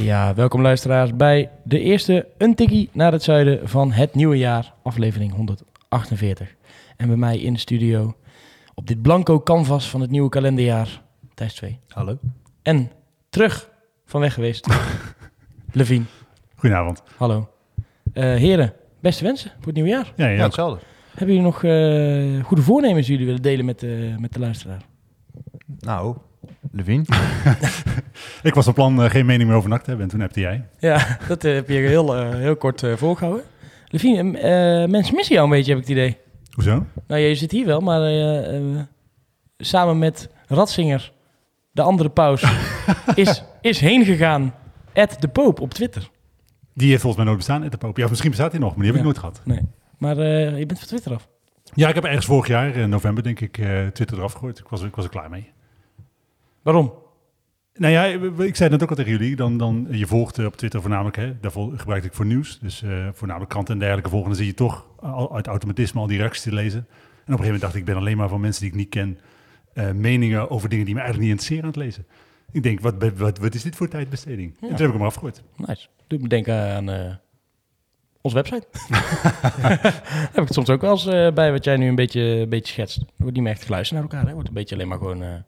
Ja, welkom luisteraars bij de eerste Een Tikkie naar het zuiden van het nieuwe jaar, aflevering 148. En bij mij in de studio, op dit blanco canvas van het nieuwe kalenderjaar, Thijs 2. Hallo. En terug van weg geweest, Levine. Goedenavond. Hallo. Eh, heren, beste wensen voor het nieuwe jaar. Ja, ja, Ja, hetzelfde. Hebben jullie nog eh, goede voornemens die jullie willen delen met, de met de luisteraar? Nou, Levine. Ik was van plan eh, geen mening meer over NAC te hebben en toen hebte jij. Ja, dat eh, heb je heel, eh, heel kort eh voorgehouden. Levine, eh, mensen missen jou een beetje, heb ik het idee. Hoezo? Nou, je zit hier wel, maar eh, eh, samen met Ratzinger, de andere paus, is, is heen gegaan. At de Poop op Twitter. Die heeft volgens mij nooit bestaan, Ed de Poop. Ja, misschien bestaat hij nog, maar die heb ik nooit gehad. Nee. Maar eh, je bent van Twitter af. Ja, ik heb ergens vorig jaar, in november denk ik, eh, Twitter eraf gegooid. Ik was, ik was er klaar mee. Waarom? Nou ja, ik zei net ook al tegen jullie. Dan, dan, je volgt eh, op Twitter voornamelijk, hè, daar vol- gebruik ik voor nieuws. Dus eh, voornamelijk kranten en dergelijke volgen. Dan zie je toch al, uit automatisme al die reacties te lezen. En op een gegeven moment dacht ik, ik ben alleen maar van mensen die ik niet ken... eh, meningen over dingen die me eigenlijk niet interesseren aan het lezen. Ik denk, wat, wat, wat is dit voor tijdbesteding? En toen heb ik hem afgegooid. Nice. Doet me denken aan eh onze website. heb ik het soms ook wel eens bij wat jij nu een beetje, een beetje schetst. Wordt niet meer echt geluisterd naar elkaar. Hè? Wordt een beetje alleen maar gewoon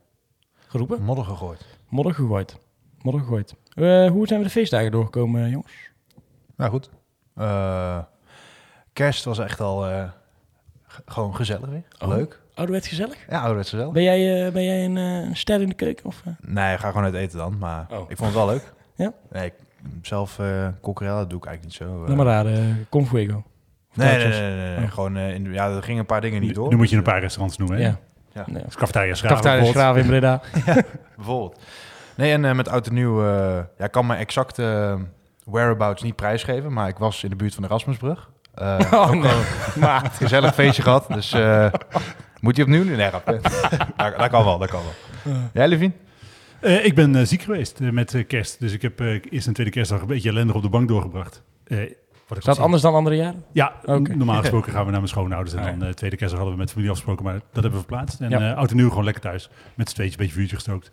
geroepen. Modder gegooid. Modder gegooid. Modder gegooid. Eh, hoe zijn we de feestdagen doorgekomen, eh, jongens? Nou goed. Eh, kerst was echt al eh, gewoon gezellig weer. Oh. Leuk. Ouderwets gezellig? Ja, ouderwets gezellig. Ben jij, eh, ben jij een, eh, een ster in de keuken? Of, eh? Nee, ga gewoon uit eten dan. Maar Oh. ik vond het wel leuk. Ja? Nee, ik, zelf uh, doe ik eigenlijk niet zo. maar uh, Con Fuego. Of nee, nee, nee, nee, nee. Oh. Gewoon, eh, in, de- ja, er gingen een paar dingen niet door. nu moet je een Dus, paar restaurants noemen. Hè? Ja. Ja. Nee. Dus cafetaria Schraven in Breda. eh, bijvoorbeeld. Nee, en eh, met oud en nieuw... eh, ja, ik kan mijn exacte eh, whereabouts niet prijsgeven. Maar ik was in de buurt van de Rasmusbrug. Eh, Oh ook nee, een gezellig feestje gehad. Dus eh, moet je opnieuw? Nee, dat, dat kan wel, dat kan wel. Jij, Levine? Eh, ik ben eh, ziek geweest met kerst. Dus ik heb eh, eerst en tweede kerstdag een beetje ellendig op de bank doorgebracht. Eh, Is dat anders dan andere jaren? Ja, normaal gesproken gaan we naar mijn schoonouders. En Ah, dan uh, tweede kerstdag hadden we met familie afgesproken, maar dat hebben we verplaatst. En Ja. eh oud en nieuw gewoon lekker thuis. Met z'n tweetjes, een beetje vuurtje gestookt.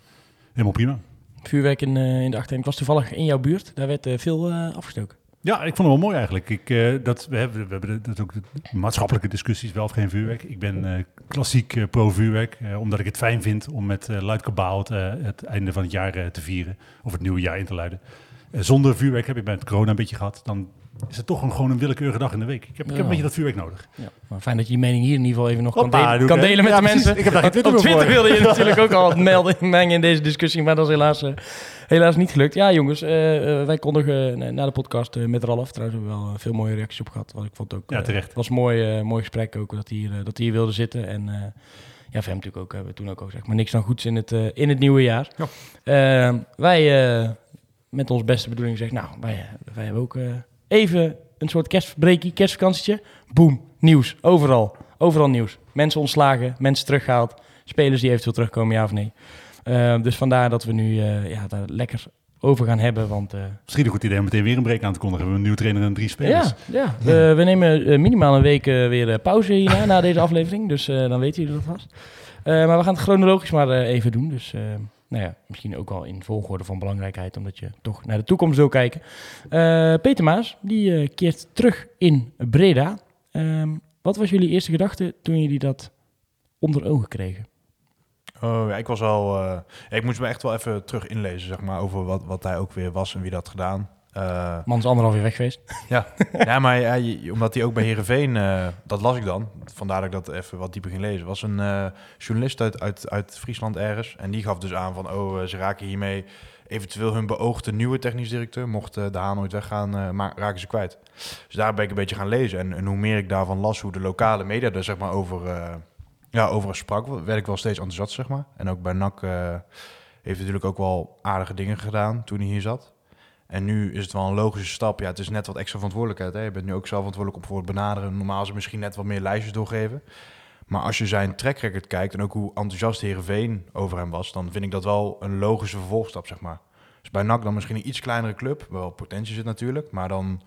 Helemaal prima. Vuurwerk in, eh, in de achtertuin. Ik was toevallig in jouw buurt. Daar werd eh, veel eh, afgestoken. Ja, ik vond het wel mooi eigenlijk. Ik, eh, dat, we hebben, we hebben de- dat ook de maatschappelijke discussies, wel of geen vuurwerk. Ik ben eh, klassiek eh, pro-vuurwerk, eh, omdat ik het fijn vind om met eh luid kabaal het, eh, het einde van het jaar eh, te vieren. Of het nieuwe jaar in te luiden. Eh, zonder vuurwerk heb ik bij het corona een beetje gehad. Dan is het toch een, gewoon een willekeurige dag in de week. Ik heb, ik heb een beetje dat vuurwerk nodig. Ja. Maar fijn dat je je mening hier in ieder geval even nog kan, delen- kan delen met Ja, de precies. mensen. Ik heb daar geen Twitter op Twitter wilde je natuurlijk ook al melden, mengen in deze discussie, maar dat is helaas, eh, helaas niet gelukt. Ja, jongens, eh, eh, wij kondigen na de podcast met Ralf. Trouwens hebben we wel veel mooie reacties op gehad. Want ik vond ook. Ja, terecht. Het was een mooi, mooi gesprek ook dat hij hier, dat hij hier wilde zitten. En ja, voor hem natuurlijk ook, hebben we toen ook al gezegd. Maar niks dan goeds in het, in het nieuwe jaar. Ja. Eh, wij met ons beste bedoeling zeggen, nou, wij, wij hebben ook even een soort kerstbreakie, kerstvakantietje. Boom, nieuws, overal. Overal nieuws. Mensen ontslagen, mensen teruggehaald. Spelers die eventueel terugkomen, ja of nee. Eh, dus vandaar dat we nu eh, ja, daar lekker over gaan hebben. Want eh, Misschien een goed idee om meteen weer een break aan te kondigen. We hebben een nieuwe trainer en drie spelers. ja, ja. We nemen minimaal een week weer pauze hierna, na deze aflevering. Dus dan weten jullie dat vast. Maar we gaan het chronologisch maar even doen. Dus nou ja, misschien ook wel in volgorde van belangrijkheid, omdat je toch naar de toekomst wil kijken. Eh, Peter Maas, die eh, keert terug in Breda. Ehm, wat was jullie eerste gedachte toen jullie dat onder ogen kregen? Oh, ja, ik was al... eh, ik moest me echt wel even terug inlezen, zeg maar, over wat, wat hij ook weer was en wie dat gedaan. Eh, Man is anderhalf jaar weg geweest. ja. ja, maar ja, omdat hij ook bij Heerenveen, eh dat las ik dan, vandaar dat ik dat even wat dieper ging lezen, was een eh, journalist uit, uit, uit Friesland ergens. En die gaf dus aan van, oh, ze raken hiermee eventueel hun beoogde nieuwe technisch directeur, mocht de Haan nooit weggaan, maar raken ze kwijt. Dus daar ben ik een beetje gaan lezen. En, en hoe meer ik daarvan las, hoe de lokale media er zeg maar over, ja, over sprak, werd ik wel steeds enthousiast, zeg maar. En ook bij NAC... heeft natuurlijk ook wel aardige dingen gedaan toen hij hier zat. En nu is het wel een logische stap. Ja, het is net wat extra verantwoordelijkheid. Je bent nu ook zelf verantwoordelijk voor het benaderen. Normaal ze misschien net wat meer lijstjes doorgeven. Maar als je zijn track record kijkt en ook hoe enthousiast Heerenveen over hem was... dan vind ik dat wel een logische vervolgstap, zeg maar. Dus bij NAC dan misschien een iets kleinere club. Wel potentie zit natuurlijk, maar dan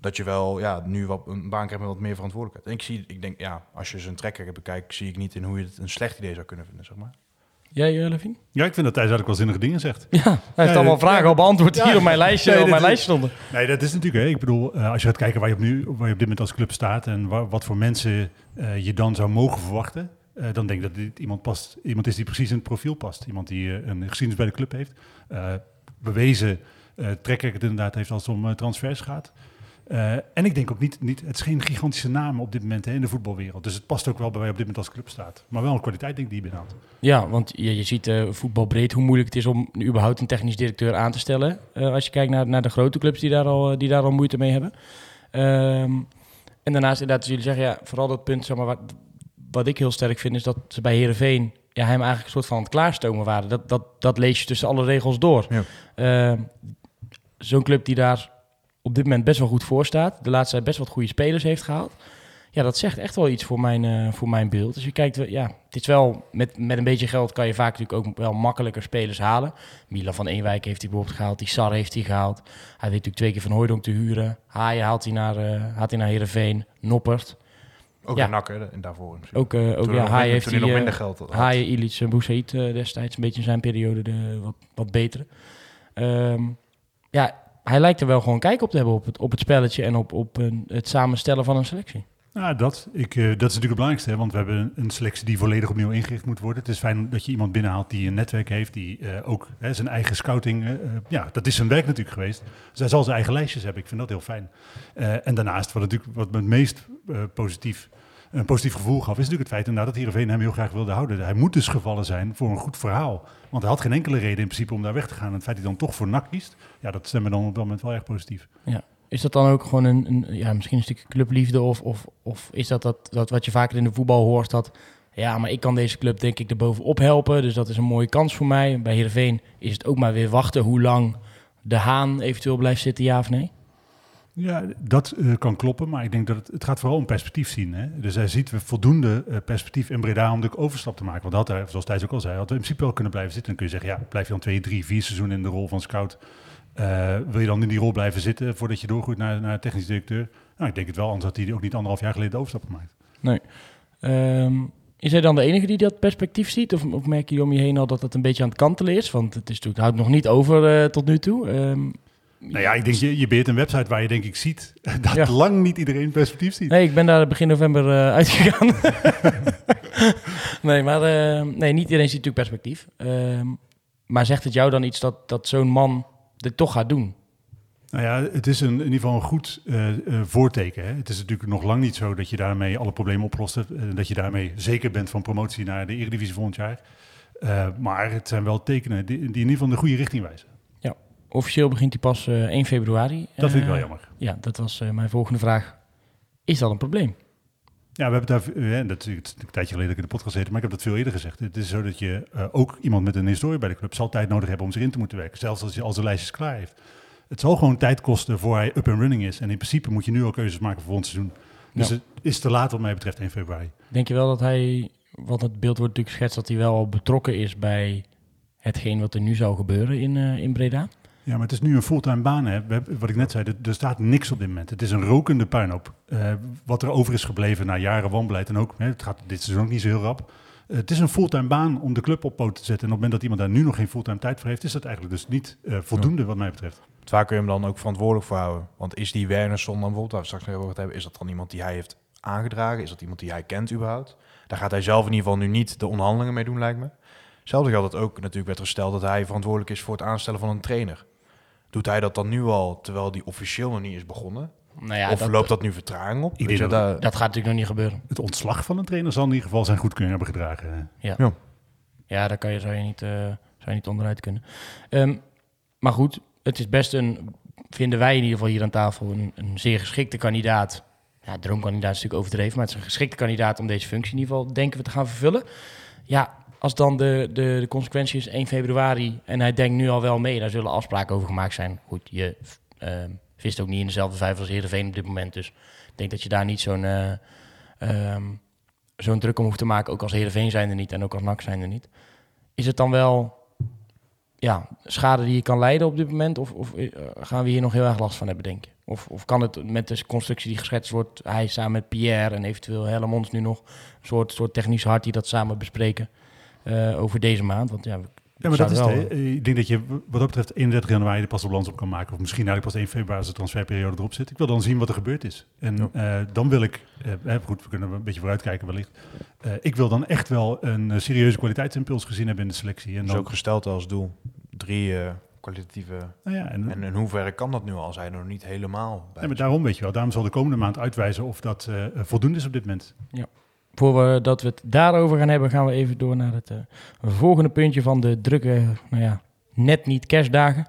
dat je wel ja, nu wat, een baan krijgt met wat meer verantwoordelijkheid. En ik, zie, ik denk, ja, als je zijn track record bekijkt... zie ik niet in hoe je het een slecht idee zou kunnen vinden, zeg maar. Jij, uh, Levin? Ja, ik vind dat Thijs eigenlijk wel zinnige dingen zegt. Ja, hij heeft allemaal vragen al beantwoord Ja. hier op mijn lijstje, Nee, op mijn lijstje stonden. Nee, dat is natuurlijk, hè. ik bedoel, eh, als je gaat kijken waar je, op nu, waar je op dit moment als club staat en wa- wat voor mensen eh, je dan zou mogen verwachten, dan denk ik dat dit iemand, past, iemand is die precies in het profiel past. Iemand die een geschiedenis bij de club heeft, bewezen uh, track record inderdaad heeft als het om transfers gaat. Eh, en ik denk ook niet, niet, het is geen gigantische naam op dit moment hè, in de voetbalwereld. Dus het past ook wel bij waar je op dit moment als club staat. Maar wel een kwaliteit denk ik die je binnenhaalt. Ja, want je, je ziet eh voetbalbreed hoe moeilijk het is om überhaupt een technisch directeur aan te stellen. eh, als je kijkt naar, naar de grote clubs die daar al, die daar al moeite mee hebben. Ehm, en daarnaast inderdaad, als jullie zeggen, ja, vooral dat punt, zeg maar, wat, wat ik heel sterk vind, is dat ze bij Herenveen ja, hem eigenlijk een soort van aan het klaarstomen waren. Dat, dat, dat lees je tussen alle regels door. Ja. Ehm, Zo'n club die daar op dit moment best wel goed voor staat, de laatste tijd best wat goede spelers heeft gehaald. Ja, dat zegt echt wel iets voor mijn, eh, voor mijn beeld. Dus je kijkt, wel- ja, het is wel, met, met een beetje geld kan je vaak natuurlijk ook wel makkelijker spelers halen. Milan van Eenwijk heeft hij bijvoorbeeld gehaald, die Sar heeft hij gehaald. Hij weet natuurlijk twee keer van Hooydonk te huren. Haaien haalt hij naar, eh haalt hij naar Heerenveen, Noppert. Ook Ja. nakker en daarvoor. misschien. Ook, eh, ook Toen ja, Haaien minder- heeft hij... hij nog eh, minder geld had. Haaien, en Boussaïd eh, destijds een beetje in zijn periode de, wat, wat betere. Ehm, ja, hij lijkt er wel gewoon kijk op te hebben op het, op het spelletje en op, op een, het samenstellen van een selectie. Ja, dat, ik, eh, dat is natuurlijk het belangrijkste, want we hebben een, selectie die volledig opnieuw ingericht moet worden. Het is fijn dat je iemand binnenhaalt die een netwerk heeft, die eh, ook hè, zijn eigen scouting, eh, ja, dat is zijn werk natuurlijk geweest. Dus hij zal zijn eigen lijstjes hebben, ik vind dat heel fijn. En daarnaast, wat, natuurlijk, wat me het meest positief, een positief gevoel gaf, is natuurlijk het feit inderdaad dat Heerenveen hem heel graag wilde houden. Hij moet dus gevallen zijn voor een goed verhaal, want hij had geen enkele reden in principe om daar weg te gaan. En het feit dat hij dan toch voor NAC kiest, ja, dat stemt me dan op dat moment wel erg positief. Is dat dan ook gewoon een, een ja, misschien een stukje clubliefde of, of, of is dat, dat dat wat je vaker in de voetbal hoort dat ja, maar ik kan deze club denk ik erbovenop helpen, dus dat is een mooie kans voor mij. Bij Heerenveen is het ook maar weer wachten hoe lang de Haan eventueel blijft zitten, ja of nee? Ja, dat eh, kan kloppen, maar ik denk dat het, het gaat vooral om perspectief zien. Hè? Dus hij ziet voldoende eh, perspectief in Breda om de overstap te maken. Want dat, hij, zoals Thijs ook al zei, had in principe wel kunnen blijven zitten. Dan kun je zeggen, ja, blijf je dan twee, drie, vier seizoenen in de rol van scout. Eh, wil je dan in die rol blijven zitten voordat je doorgroeit naar, naar technisch directeur? Nou, ik denk het wel, anders had hij ook niet anderhalf jaar geleden de overstap gemaakt. Ehm, is hij dan de enige die dat perspectief ziet? Of, of merk je om je heen al dat het een beetje aan het kantelen is? Want het, is natuurlijk, het houdt nog niet over eh, tot nu toe. Ehm, Nou ja, ik denk, je, je beheert een website waar je denk ik ziet dat Ja. lang niet iedereen perspectief ziet. Nee, ik ben daar begin november eh, uitgegaan. nee, maar eh, nee, niet iedereen ziet natuurlijk perspectief. Ehm, maar zegt het jou dan iets dat, dat zo'n man dit toch gaat doen? Nou ja, het is een, in ieder geval een goed eh, voorteken. Hè. Het is natuurlijk nog lang niet zo dat je daarmee alle problemen oplost. eh, dat je daarmee zeker bent van promotie naar de Eredivisie volgend jaar. Maar het zijn wel tekenen die, die in ieder geval de goede richting wijzen. Officieel begint hij pas eh, 1 februari. Dat vind ik Eh, wel jammer. Ja, dat was eh, mijn volgende vraag. Is dat een probleem? Ja, we hebben daar, eh, dat is een tijdje geleden dat ik in de podcast gezeten, maar ik heb dat veel eerder gezegd. Het is zo dat je eh, ook iemand met een historie bij de club zal tijd nodig hebben om zich in te moeten werken. Zelfs als je al zijn lijstjes klaar heeft. Het zal gewoon tijd kosten voor hij up and running is. En in principe moet je nu al keuzes maken voor volgend seizoen. Dus Ja. het is te laat wat mij betreft 1 februari. Denk je wel dat hij, want het beeld wordt natuurlijk geschetst dat hij wel betrokken is bij hetgeen wat er nu zou gebeuren in, eh, in Breda? Ja, maar het is nu een fulltime baan. Hè. Wat ik net zei, er, staat niks op dit moment. Het is een rokende puinhoop. Eh, wat er over is gebleven na jaren wanbeleid en ook, hè, het gaat dit seizoen ook niet zo heel rap. Eh, het is een fulltime baan om de club op poot te zetten. En op het moment dat iemand daar nu nog geen fulltime tijd voor heeft, is dat eigenlijk dus niet eh, voldoende wat mij betreft. Waar kun je hem dan ook verantwoordelijk voor houden? Want is die Wernersson dan bijvoorbeeld, waar we straks nog over het hebben, is dat dan iemand die hij heeft aangedragen? Is dat iemand die hij kent überhaupt? Daar gaat hij zelf in ieder geval nu niet de onderhandelingen mee doen, lijkt me. Hetzelfde geldt dat ook natuurlijk werd gesteld dat hij verantwoordelijk is voor het aanstellen van een trainer. Doet hij dat dan nu al, terwijl die officieel nog niet is begonnen? Nou ja, of dat, loopt dat nu vertraging op? Weet je, dat- dat gaat natuurlijk nog niet gebeuren. Het ontslag van een trainer zal in ieder geval zijn goedkeuring hebben gedragen. Ja, daar kan je, zou, je niet, eh, zou je niet onderuit kunnen. Ehm, maar goed, het is best een, vinden wij in ieder geval hier aan tafel, een, een zeer geschikte kandidaat. Ja, droomkandidaat is natuurlijk overdreven, maar het is een geschikte kandidaat om deze functie in ieder geval, denken we, te gaan vervullen. Ja, als dan de, de, de consequentie is 1 februari en hij denkt nu al wel mee, daar zullen afspraken over gemaakt zijn. Goed, je ehm vist ook niet in dezelfde vijver als Heerenveen op dit moment. Dus ik denk dat je daar niet zo'n eh, ehm, zo'n druk om hoeft te maken, ook als Heerenveen zijn er niet en ook als NAC zijn er niet. Is het dan wel ja, schade die je kan leiden op dit moment? Of, of eh, gaan we hier nog heel erg last van hebben, denk je? Of, of kan het met de constructie die geschetst wordt, hij samen met Pierre en eventueel Hellemons nu nog een soort, soort technisch hart die dat samen bespreken eh, over deze maand? Want ja, Ja, maar dat is het. Ik denk dat je wat dat betreft 31 januari de pas op balans op kan maken. Of misschien eigenlijk pas 1 februari als de transferperiode erop zit. Ik wil dan zien wat er gebeurd is. En eh, dan wil ik, eh, goed, we kunnen een beetje vooruitkijken wellicht. Eh, ik wil dan echt wel een serieuze kwaliteitsimpuls gezien hebben in de selectie. En Dat is dan, ook gesteld als doel. Drie eh, kwalitatieve... nou ja, en, En in hoeverre kan dat nu al? Zijn er nog niet helemaal bij? Ja, maar daarom weet je wel. Daarom zal de komende maand uitwijzen of dat eh, voldoende is op dit moment. Voor we dat we het daarover gaan hebben, gaan we even door naar het eh, volgende puntje van de drukke, nou ja, net niet kerstdagen.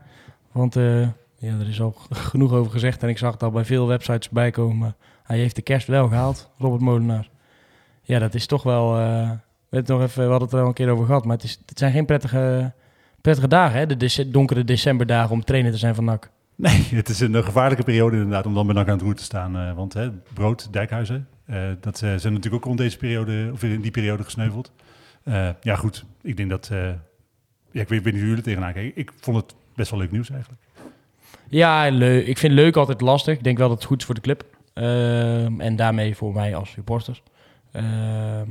Want eh, ja, er is al genoeg over gezegd en ik zag het al bij veel websites bijkomen. Hij heeft de kerst wel gehaald, Robert Molenaar. Ja, dat is toch wel, eh, we, nog even, we hadden het er al een keer over gehad, maar het, is, het zijn geen prettige, prettige dagen, hè? de donkere decemberdagen om trainer te zijn van NAC. Nee, het is een gevaarlijke periode inderdaad om dan bij NAC aan het roer te saan. eh, want hè, Brood, Dijkhuizen, dat eh, zijn natuurlijk ook rond deze periode, of in die periode gesneuveld. Eh, ja goed, ik denk dat, eh, ja, ik weet, ik weet niet hoe jullie tegenaan kijken. Ik vond het best wel leuk nieuws eigenlijk. Ja, leuk. Ik vind leuk altijd lastig. Ik denk wel dat het goed is voor de club. Ehm, en daarmee voor mij als supporters. Ehm,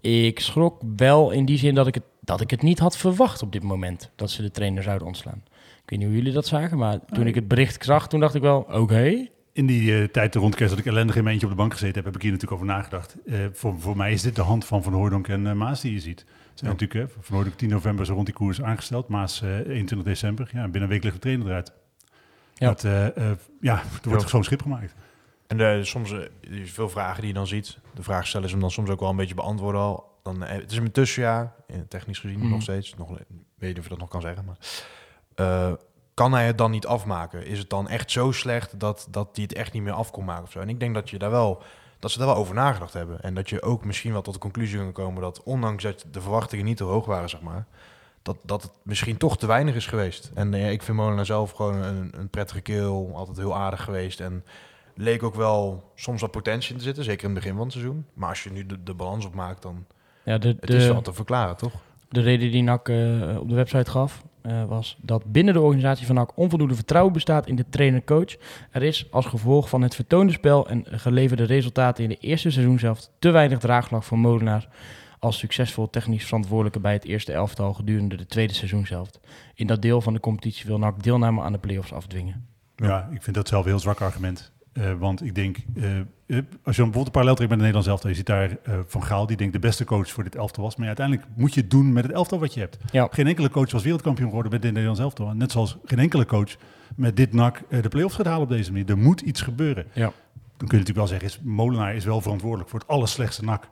ik schrok wel in die zin dat ik, het, dat ik het niet had verwacht op dit moment. Dat ze de trainer zouden ontslaan. Ik weet niet hoe jullie dat zagen, maar toen ik het bericht zag, toen dacht ik wel, oké. In die eh, tijd rond kerst dat ik ellendig in mijn eentje op de bank gezeten heb, heb ik hier natuurlijk over nagedacht. Eh, voor, voor mij is dit de hand van Van Hooydonk en eh, Maas die je ziet. Zijn natuurlijk Van Hooydonk 10 november zo rond die koers aangesteld. Maas eh 21 december. Ja, binnen een week ligt de trainer eruit. Ja. Dat, ja, er wordt zo'n schip gemaakt. En soms, er is veel vragen die je dan ziet. De vraag stellen is hem dan soms ook wel een beetje beantwoorden al. Dan, het is een tussenjaar, technisch gezien Mhm. nog steeds. Nog, weet niet of je dat nog kan zeggen. Maar, kan hij het dan niet afmaken? Is het dan echt zo slecht dat, dat hij het echt niet meer af kon maken of zo? En ik denk dat, je daar wel, dat ze daar wel over nagedacht hebben. En dat je ook misschien wel tot de conclusie kan komen dat ondanks dat de verwachtingen niet te hoog waren, zeg maar... Dat, dat het misschien toch te weinig is geweest. En eh, ik vind Molenaar zelf gewoon een, een prettige keel. Altijd heel aardig geweest. En leek ook wel soms wat potentie in te zitten, zeker in het begin van het seizoen. Maar als je nu de, de balans opmaakt, dan Ja, de, het is de, wel te verklaren, toch? de reden die NAC eh, op de website gaf, eh, was dat binnen de organisatie van NAC onvoldoende vertrouwen bestaat in de trainer-coach. Er is als gevolg van het vertoonde spel en geleverde resultaten in de eerste seizoen zelf te weinig draagvlak voor Molenaar als succesvol technisch verantwoordelijke bij het eerste elftal gedurende de tweede seizoenshelft. In dat deel van de competitie wil NAC deelname aan de play-offs afdwingen. Ja, ik vind dat zelf een heel zwak argument. Eh, want ik denk, eh, eh, als je dan bijvoorbeeld een parallel trekt met het Nederlands elftal, je ziet daar Van Gaal, die denkt de beste coach voor dit elftal was. Maar ja, uiteindelijk moet je het doen met het elftal wat je hebt. Ja. Geen enkele coach was wereldkampioen geworden met dit Nederlands elftal. Net zoals geen enkele coach met dit NAC de play-offs gaat halen op deze manier. Er moet iets gebeuren. Ja. Dan kun je natuurlijk wel zeggen, is, Molenaar is wel verantwoordelijk voor het allerslechtste NAC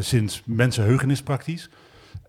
sinds mensenheugenis praktisch.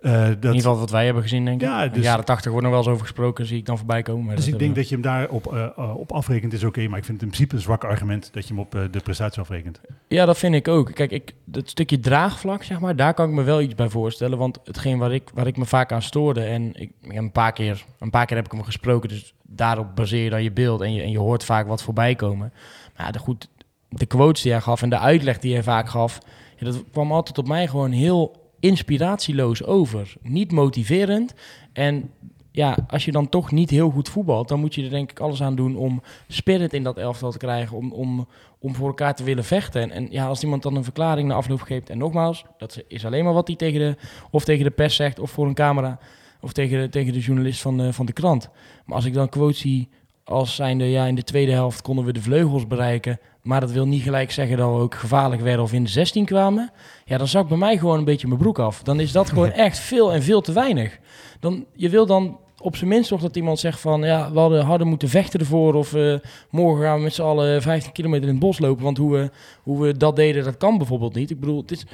Eh, dat, In ieder geval wat wij hebben gezien, denk ik. Ja, In de dus- jaren tachtig wordt nog wel eens over gesproken, zie ik dan voorbij komen. dus ik denk hebben dat je hem daarop eh, eh, op afrekent is oké, maar ik vind het in principe een zwak argument dat je hem op eh, de prestatie afrekent. Ja, dat vind ik ook. Kijk, ik, dat stukje draagvlak, zeg maar, daar kan ik me wel iets bij voorstellen. Want hetgeen waar ik, waar ik me vaak aan stoorde, en ik, een, paar keer, een paar keer heb ik hem gesproken, dus daarop baseer je dan je beeld en je, en je hoort vaak wat voorbij komen. Maar ja, de, goed, de quotes die hij gaf en de uitleg die hij vaak gaf, ja, dat kwam altijd op mij gewoon heel inspiratieloos over. Niet motiverend. En ja, als je dan toch niet heel goed voetbalt, dan moet je er denk ik alles aan doen om spirit in dat elftal te krijgen, om, om, om voor elkaar te willen vechten. En, en ja, als iemand dan een verklaring na afloop geeft, en nogmaals, dat is alleen maar wat hij tegen de, of tegen de pers zegt, of voor een camera, of tegen de, tegen de journalist van de, van de krant. Maar als ik dan quotes zie als zijnde, ja, in de tweede helft konden we de vleugels bereiken, maar dat wil niet gelijk zeggen dat we ook gevaarlijk werden of in de 16 kwamen. Ja, dan zak bij mij gewoon een beetje mijn broek af. Dan is dat gewoon echt veel en veel te weinig. Dan, je wil dan op zijn minst nog dat iemand zegt van... ja, we hadden harder moeten vechten ervoor... of eh, morgen gaan we met z'n allen 15 kilometer in het bos lopen... want hoe we, hoe we dat deden, dat kan bijvoorbeeld niet. Ik bedoel, het is,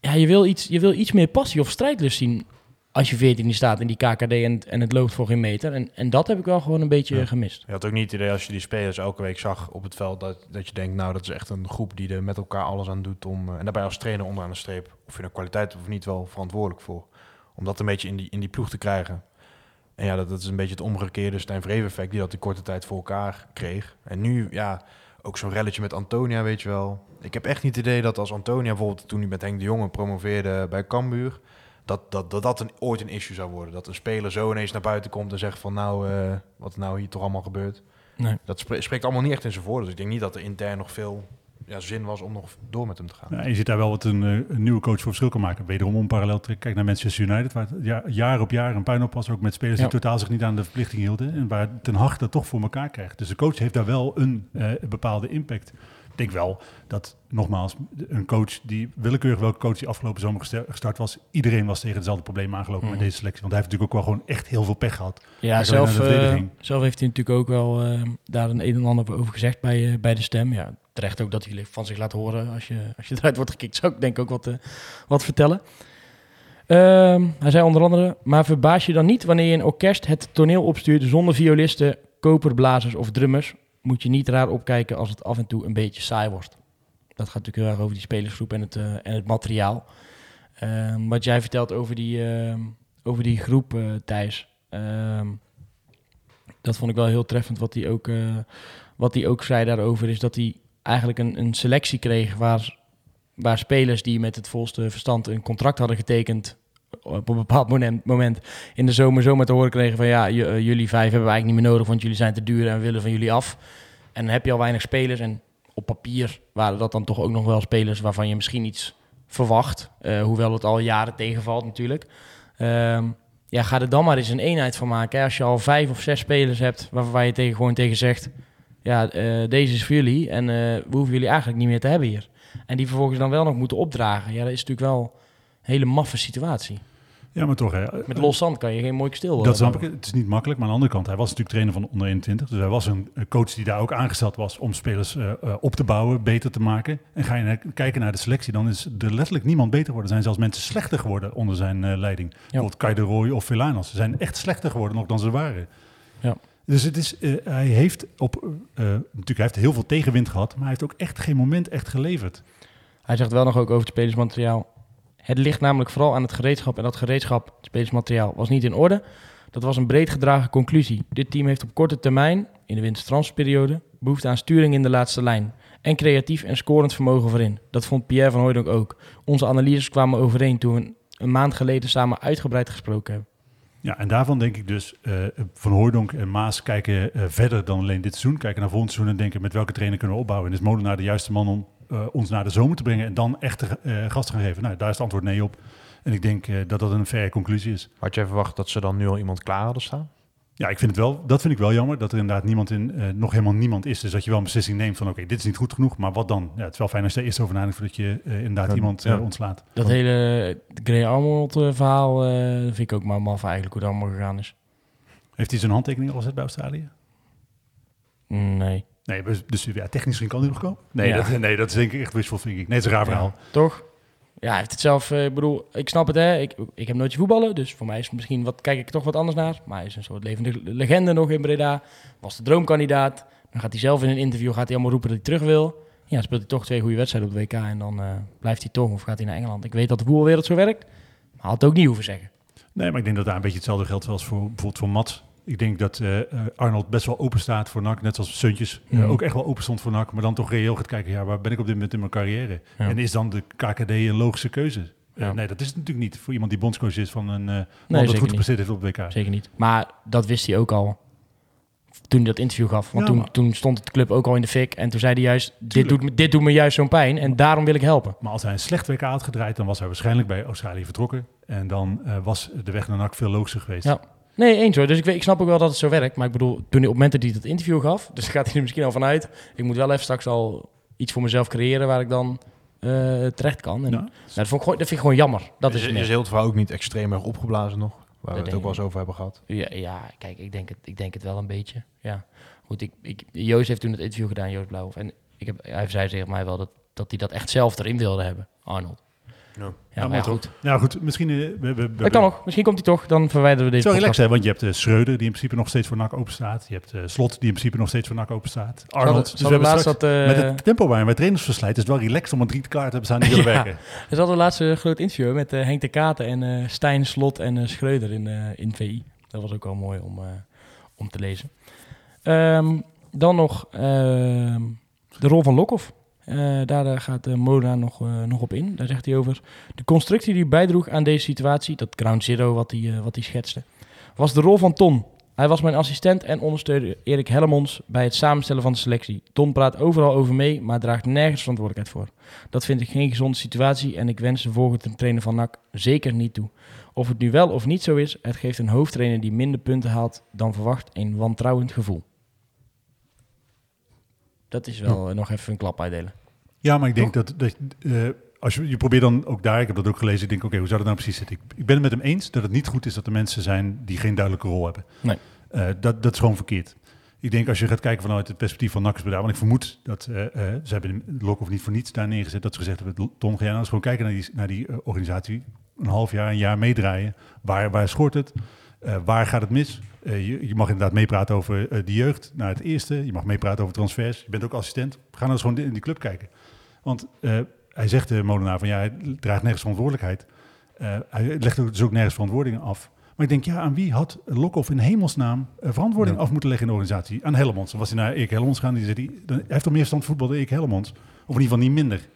ja, je, wil iets, je wil iets meer passie of strijdlust zien... als je 14 staat in die KKD en, en het loopt voor geen meter. En, en dat heb ik wel gewoon een beetje Ja. gemist. Je had ook niet het idee als je die spelers elke week zag op het veld... dat, dat je denkt, nou, dat is echt een groep die er met elkaar alles aan doet om... eh, en daarbij als trainer onderaan de streep, of je nou kwaliteit of niet, wel verantwoordelijk voor. om dat een beetje in die, in die ploeg te krijgen. En ja, dat, dat is een beetje het omgekeerde Stijn Vreven effect die dat in korte tijd voor elkaar kreeg. En nu, ja, ook zo'n relletje met Antonia, weet je wel. Ik heb echt niet het idee dat als Antonia bijvoorbeeld toen hij met Henk de Jonge promoveerde bij Cambuur, dat dat, dat, dat een, ooit een issue zou worden. Dat een speler zo ineens naar buiten komt en zegt van nou, eh, wat er nou hier toch allemaal gebeurt. Nee. Dat spre- spreekt allemaal niet echt in zijn voordeel. Dus ik denk niet dat er intern nog veel ja, zin was om nog door met hem te gaan. Ja, je ziet daar wel wat een, eh, een nieuwe coach voor verschil kan maken. Wederom om parallel te trekken. Kijk naar Manchester United, waar het ja, jaar op jaar een puinhoop was. Ook met spelers Ja. die totaal zich niet aan de verplichting hielden. En waar Ten Hag dat toch voor elkaar krijgt. Dus de coach heeft daar wel een eh, bepaalde impact. Ik denk wel dat, nogmaals, een coach die, willekeurig welke coach die afgelopen zomer gesta- gestart was, iedereen was tegen dezelfde probleem aangelopen Mhm. met deze selectie. Want hij heeft natuurlijk ook wel gewoon echt heel veel pech gehad. Ja, zelf, verdediging. zelf heeft hij natuurlijk ook wel eh, daar een een en ander over gezegd bij, eh, bij de stem. Ja, terecht ook dat hij van zich laat horen. Als je, als je eruit wordt gekikt, zou ik denk ik ook wat, wat vertellen. Ehm, hij zei onder andere, maar verbaas je dan niet wanneer je een orkest het toneel opstuurt zonder violisten, koperblazers of drummers? Moet je niet raar opkijken als het af en toe een beetje saai wordt. Dat gaat natuurlijk heel erg over die spelersgroep en het, eh, en het materiaal. Ehm, wat jij vertelt over die, ehm, over die groep, eh, Thijs. Ehm, dat vond ik wel heel treffend. Wat hij ook, eh, wat hij ook zei daarover is dat hij eigenlijk een, een selectie kreeg waar, waar spelers die met het volste verstand een contract hadden getekend op een bepaald moment, in de zomer zomaar te horen kregen van ja, eh, jullie vijf hebben we eigenlijk niet meer nodig, want jullie zijn te duur en we willen van jullie af. En dan heb je al weinig spelers en op papier waren dat dan toch ook nog wel spelers waarvan je misschien iets verwacht, eh, hoewel het al jaren tegenvalt natuurlijk. Ehm, ja, ga er dan maar eens een eenheid van maken. Als je al vijf of zes spelers hebt waar, waar je tegen, gewoon tegen zegt... ja, eh, deze is voor jullie en we hoeven jullie eigenlijk niet meer te hebben hier. En die vervolgens dan wel nog moeten opdragen. Ja, dat is natuurlijk wel hele maffe situatie. Ja, maar toch. Hè, Met los zand kan je geen mooi stil Dat snap ik. Het is niet makkelijk. Maar aan de andere kant, hij was natuurlijk trainer van de onder 21. Dus hij was een coach die daar ook aangesteld was om spelers eh, eh, op te bouwen, beter te maken. En ga je naar- kijken naar de selectie, dan is er letterlijk niemand beter geworden. Er zijn zelfs mensen slechter geworden onder zijn eh, leiding. Bijvoorbeeld Kai de Roy of Velanas. Ze zijn echt slechter geworden nog dan ze waren. Ja. Dus het is, eh, hij heeft op, eh, natuurlijk, hij heeft heel veel tegenwind gehad, maar hij heeft ook echt geen moment echt geleverd. Hij zegt wel nog ook over het spelersmateriaal. Het ligt namelijk vooral aan het gereedschap. En dat gereedschap, het spelersmateriaal, was niet in orde. Dat was een breed gedragen conclusie. Dit team heeft op korte termijn, in de wintertransferperiode, behoefte aan sturing in de laatste lijn. En creatief en scorend vermogen voorin. Dat vond Pierre van Hooydonk ook. Onze analyses kwamen overeen toen we een maand geleden samen uitgebreid gesproken hebben. Ja, en daarvan denk ik dus, eh, Van Hooydonk en Maas kijken eh, verder dan alleen dit seizoen. Kijken naar volgend seizoen en denken met welke trainer kunnen we opbouwen. En is Molenaar de juiste man om eh, ons naar de zomer te brengen en dan echt eh gas te gaan geven? Nou, daar is het antwoord nee op. En ik denk eh, dat dat een verre conclusie is. Had jij verwacht dat ze dan nu al iemand klaar hadden staan? Ja, ik vind het wel, dat vind ik wel jammer, dat er inderdaad niemand in, eh, nog helemaal niemand is. Dus dat je wel een beslissing neemt van, oké, dit is niet goed genoeg, maar wat dan? Ja, het is wel fijn als je er eerst over nadenkt voordat je inderdaad Ja, iemand ontslaat. Dat hele Grey Arnold verhaal eh, vind ik ook maar maf eigenlijk hoe dat allemaal gegaan is. Heeft hij zijn handtekening al gezet bij Australië? Nee. Nee, dus ja, technisch gezien kan hij nog komen? Nee, Ja. dat, nee, dat is denk ik echt wishful thinking. Nee, het is een raar verhaal. Toch? Ja, hij heeft het zelf, eh, ik bedoel, ik snap het hè. Ik, ik heb nooit voetballen, dus voor mij is het misschien wat, kijk ik toch wat anders naar. Maar hij is een soort levende legende nog in Breda. Was de droomkandidaat. Dan gaat hij zelf in een interview, gaat hij allemaal roepen dat hij terug wil. Ja, speelt hij toch twee goede wedstrijden op de WK en dan eh, blijft hij toch of gaat hij naar Engeland. Ik weet dat de voetbalwereld zo werkt, maar had het ook niet hoeven zeggen. Nee, maar ik denk dat daar een beetje hetzelfde geldt zoals voor bijvoorbeeld voor Mats. Ik denk dat eh, eh, Arnold best wel open staat voor NAC, net zoals Suntjes eh, Mhm. ook echt wel open stond voor NAC, maar dan toch reëel gaat kijken, ja, waar ben ik op dit moment in mijn carrière? Ja. En is dan de KKD een logische keuze? Nee, dat is het natuurlijk niet voor iemand die bondscoach is van een man zeker dat goed gepresteerd heeft op WK. Zeker niet. Maar dat wist hij ook al toen hij dat interview gaf. Want Ja, toen, toen stond het club ook al in de fik. En toen zei hij juist, dit doet, me, dit doet me juist zo'n pijn en daarom wil ik helpen. Maar als hij een slecht WK had gedraaid, dan was hij waarschijnlijk bij Australië vertrokken. En dan was de weg naar NAC veel logischer geweest. Ja. Nee, eens hoor. Dus ik, weet, ik snap ook wel dat het zo werkt. Maar ik bedoel, toen hij op het moment dat hij dat interview gaf, dus gaat hij er misschien al vanuit. Ik moet wel even straks al iets voor mezelf creëren waar ik dan eh, terecht kan. En, Ja. nou, dat, vond ik gewoon, dat vind ik gewoon jammer. Dat is, is, het is heel het verhaal ook niet extreem erg opgeblazen nog? Waar we het ook wel eens over hebben gehad. Ja, ja, kijk, ik denk, het, ik denk het wel een beetje. Ja. Goed, ik, ik, Joost heeft toen het interview gedaan, Joost Blauwhof. En ik heb, hij zei tegen mij wel dat, dat hij dat echt zelf erin wilde hebben, Arnold. Ja, Ja, maar maar goed. Nou goed, misschien... eh, we, we, we, Dat kan nog. Misschien komt hij toch. Dan verwijderen we deze podcast. relaxed, hè, want je hebt uh, Schreuder, die in principe nog steeds voor NAC open staat. Je hebt eh, Slot, die in principe nog steeds voor NAC open staat. Arnold. Ze Dus we hadden hebben laatst straks, dat... met het tempo waarin wij trainers verslijten, is het wel relaxed om een drie klaar te hebben staan die willen Ja. werken. Er zat een laatste groot interview met eh, Henk de Katen en eh Stijn Slot en eh, Schreuder in, eh, in VI. Dat was ook wel mooi om, eh, om te lezen. Ehm, dan nog ehm, de rol van Lokhoff. Eh, daar gaat uh, Moda nog, eh, nog op in. Daar zegt hij over. De constructie die bijdroeg aan deze situatie, dat ground zero wat hij, wat hij schetste, was de rol van Ton. Hij was mijn assistent en ondersteunde Erik Hellemons bij het samenstellen van de selectie. Ton praat overal over mee, maar draagt nergens verantwoordelijkheid voor. Dat vind ik geen gezonde situatie en ik wens de volgende trainer van NAC zeker niet toe. Of het nu wel of niet zo is, het geeft een hoofdtrainer die minder punten haalt dan verwacht een wantrouwend gevoel. Dat is wel eh, nog even een klap uitdelen. Ja, maar ik denk dat, dat eh, als je, je probeert dan ook daar, ik heb dat ook gelezen, ik denk oké, hoe zou dat nou precies zitten? Ik, ik ben het met hem eens dat het niet goed is dat er mensen zijn die geen duidelijke rol hebben. Nee. Eh, dat, dat is gewoon verkeerd. Ik denk als je gaat kijken vanuit het perspectief van NAC Breda, want ik vermoed dat ze hebben Lokhoff niet voor niets daar neergezet, dat ze gezegd hebben, Tom, ga jij nou eens gewoon kijken naar die, naar die organisatie, een half jaar, een jaar meedraaien. Waar, waar schort het? Waar gaat het mis? Uh, je, je, mag inderdaad meepraten over uh, de jeugd naar het eerste. Je mag meepraten over transfers. Je bent ook assistent. Ga nou eens gewoon in die club kijken. Want hij zegt de Molenaar van ja, hij draagt nergens verantwoordelijkheid. hij legt ook, dus ook nergens verantwoordingen af. Maar ik denk, ja, aan wie had Lokhoff in hemelsnaam verantwoording ja. af moeten leggen in de organisatie? Aan Hellemons. Dan was hij naar Erik Hellemons gaan. Die zei, die, hij heeft toch meer stand voetbal dan Erik Hellemons? Of in ieder geval niet minder.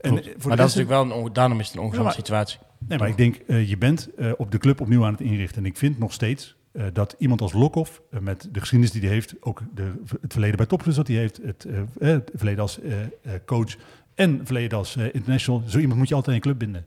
En, maar dat is natuurlijk wel een, daarom is het een ongezonde ja, situatie. Nee, maar ik denk, uh, je bent uh, op de club opnieuw aan het inrichten. En ik vind nog steeds uh, dat iemand als Lokhoff, met de geschiedenis die hij heeft, ook de, het verleden bij Topclubs dat hij heeft, het, het verleden als coach en verleden als international, zo iemand moet je altijd in je club binden.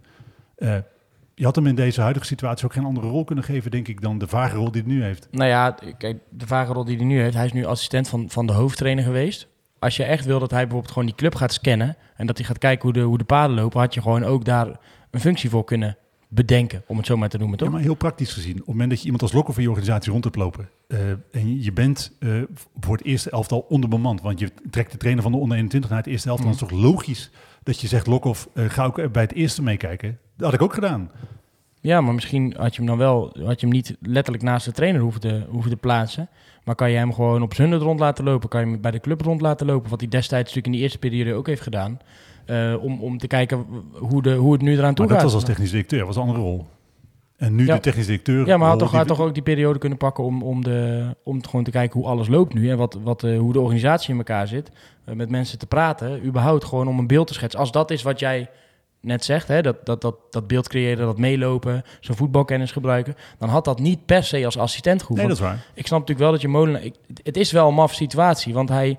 je had hem in deze huidige situatie ook geen andere rol kunnen geven, denk ik, dan de vage rol die hij nu heeft. Nou ja, kijk, de vage rol die hij nu heeft, hij is nu assistent van, van de hoofdtrainer geweest als je echt wil dat hij bijvoorbeeld gewoon die club gaat scannen en dat hij gaat kijken hoe de, hoe de paden lopen, had je gewoon ook daar een functie voor kunnen bedenken, om het zo maar te noemen, toch? Ja, maar heel praktisch gezien, op het moment dat je iemand als lokker van je organisatie rond hebt lopen uh, en je bent uh, voor het eerste elftal onderbemand, want je trekt de trainer van de onder 21 naar het eerste elftal, mm. dan is het toch logisch dat je zegt, Lokhoff, uh, ga ook bij het eerste meekijken. Dat had ik ook gedaan. Ja, maar misschien had je hem dan wel, had je hem niet letterlijk naast de trainer hoeven te, hoeven te plaatsen. Maar kan je hem gewoon op zijn rond laten lopen? Kan je hem bij de club rond laten lopen? Wat hij destijds natuurlijk in die eerste periode ook heeft gedaan. Uh, om, om te kijken hoe, de, hoe het nu eraan toe maar gaat. dat was als technisch directeur, was een andere rol. En nu ja. de technisch directeur... Ja, maar had toch, had toch ook die periode kunnen pakken om, om, de, om gewoon te kijken hoe alles loopt nu. En wat, wat, uh, hoe de organisatie in elkaar zit. Uh, met mensen te praten. Überhaupt gewoon om een beeld te schetsen. Als dat is wat jij net zegt, hè, dat, dat, dat, dat beeld creëren, dat meelopen, zijn voetbalkennis gebruiken, dan had dat niet per se als assistent gehoeven. Nee, dat is waar. Ik snap natuurlijk wel dat je Molenaar... Ik, het is wel een maf situatie, want hij,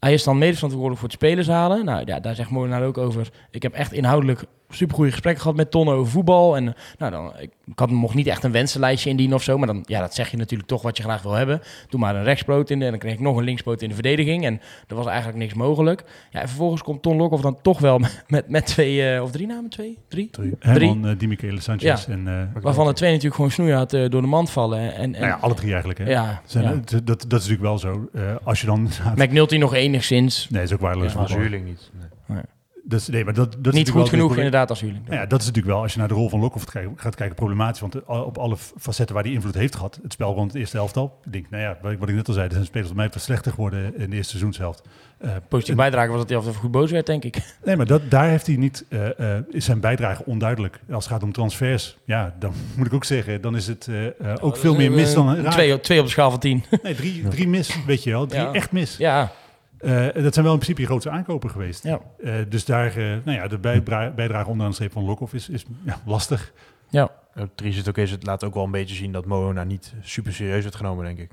hij is dan mede verantwoordelijk voor het spelers halen. Nou ja, daar zegt Molenaar ook over. Ik heb echt inhoudelijk supergoeie gesprekken gehad met Ton over voetbal. En nou, dan, ik, ik had mocht niet echt een wensenlijstje indienen of zo. Maar dan, ja, dat zeg je natuurlijk toch wat je graag wil hebben. Doe maar een rechtspoot in de, en dan kreeg ik nog een linkspoot in de verdediging. En er was eigenlijk niks mogelijk. Ja, en vervolgens komt Ton Lokhoff dan toch wel met, met twee, uh, of drie namen? Twee? Drie? Drie. Herman, uh, Di Michele Sanchez ja. en... Uh, Waarvan er twee natuurlijk gewoon snoeihard uh, door de mand vallen. En, en, nou ja, alle drie eigenlijk. Hè? Ja, Zijn, ja. Dat, dat, dat is natuurlijk wel zo. Uh, als je dan... McNulty nog enigszins. Nee, is ook waardeloos. Ja, huurling niet. Nee. Nee. Dus, nee, maar dat, dat niet goed genoeg inderdaad als huurling. Nou ja, dat is natuurlijk wel, als je naar de rol van Lokhoff gaat kijken, problematisch. Want op alle facetten waar die invloed heeft gehad, het spel rond het eerste helftal. Ik denk, nou ja, wat ik net al zei, er zijn spelers op mij wat slechter geworden in de eerste seizoenshelft. Uh, Positief bijdrage was dat hij af en toe goed boos werd, denk ik. Nee, maar dat, daar heeft hij niet, uh, uh, is zijn bijdrage onduidelijk. Als het gaat om transfers, ja, dan moet ik ook zeggen, dan is het ook veel meer mis dan... Twee, twee op de schaal van tien. Nee, drie, drie mis, weet je wel. Drie ja. echt mis. Ja, uh, dat zijn wel in principe je grootste aankopen geweest. Ja. Uh, dus daar, uh, nou ja, de bijdrage, bijdrage onderaan de streep van Lokhoff is, is ja, lastig. Ja. Dries het ook is, het laat ook wel een beetje zien dat Moona niet super serieus werd genomen, denk ik.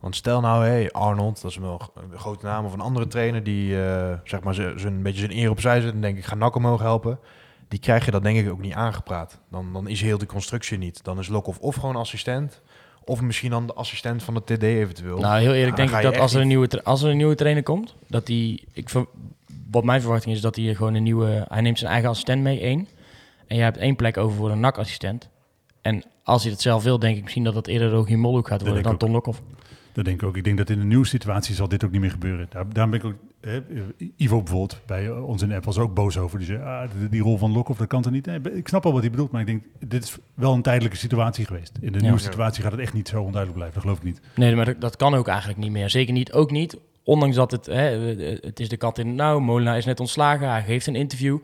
Want stel nou, hey, Arnold, dat is wel een grote naam, of een andere trainer die zeg maar een beetje zijn eer opzij zet en denk ik ga Nak omhoog helpen. Die krijg je dat denk ik ook niet aangepraat. Dan, dan is heel de constructie niet. Dan is Lokhoff of gewoon assistent, of misschien dan de assistent van de TD eventueel. Nou, heel eerlijk Ja, denk ik dat als er, een nieuwe, als er een nieuwe trainer komt, dat die, ik, wat mijn verwachting is, dat hij gewoon een nieuwe, hij neemt zijn eigen assistent mee, één. En je hebt één plek over voor een NAC-assistent. En als hij dat zelf wil, denk ik misschien dat dat eerder Rogier Molhoek gaat worden dan Ton Lokhoff. Dat denk ik ook. Ik denk dat in een nieuwe situatie zal dit ook niet meer gebeuren. Daar, daarom ben ik ook... Hè, Ivo bijvoorbeeld, bij ons in de app, was ook boos over. Die zei, ah, die, die rol van Lokhoff, dat kan er niet. Nee, ik snap al wat hij bedoelt, maar ik denk, dit is wel een tijdelijke situatie geweest. In de Ja. nieuwe situatie gaat het echt niet zo onduidelijk blijven. Dat geloof ik niet. Nee, maar dat, kan ook eigenlijk niet meer. Zeker niet, ook niet. Ondanks dat het, hè, het is de kat in het nauw. Molenaar is net ontslagen. Hij geeft een interview.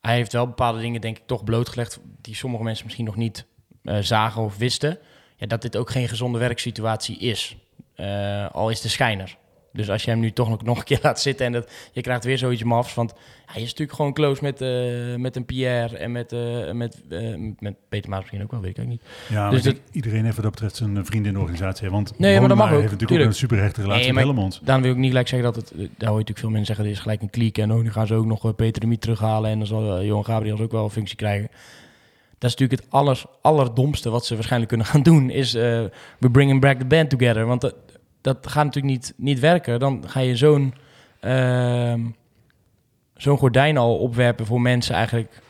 Hij heeft wel bepaalde dingen, denk ik, toch blootgelegd... die sommige mensen misschien nog niet eh, zagen of wisten. Ja, dat dit ook geen gezonde werksituatie is. Eh, al is de schijner. Dus als je hem nu toch nog, nog een keer laat zitten... en dat, je krijgt weer zoiets mafs. Want hij is natuurlijk gewoon close met, eh, met een Pierre... en met, eh, met, met Peter Maas misschien ook wel, weet ik eigenlijk niet. Ja, Dus denk, iedereen heeft wat dat betreft zijn vrienden in de organisatie. Want Nee, maar dat mag ook, heeft natuurlijk tuurlijk. ook een superrechte relatie Nee, met Helmond. Daarom wil ik niet gelijk zeggen dat het... Daar hoor je natuurlijk veel mensen zeggen... er is gelijk een kliek en oh, nu gaan ze ook nog Peter de Miet terughalen... en dan zal Johan Gabriels ook wel een functie krijgen. Dat is natuurlijk het allers, allerdomste wat ze waarschijnlijk kunnen gaan doen... is eh we bringing back the band together. Want dat, dat gaat natuurlijk niet, niet werken. Dan ga je zo'n ehm, zo'n gordijn al opwerpen voor mensen eigenlijk...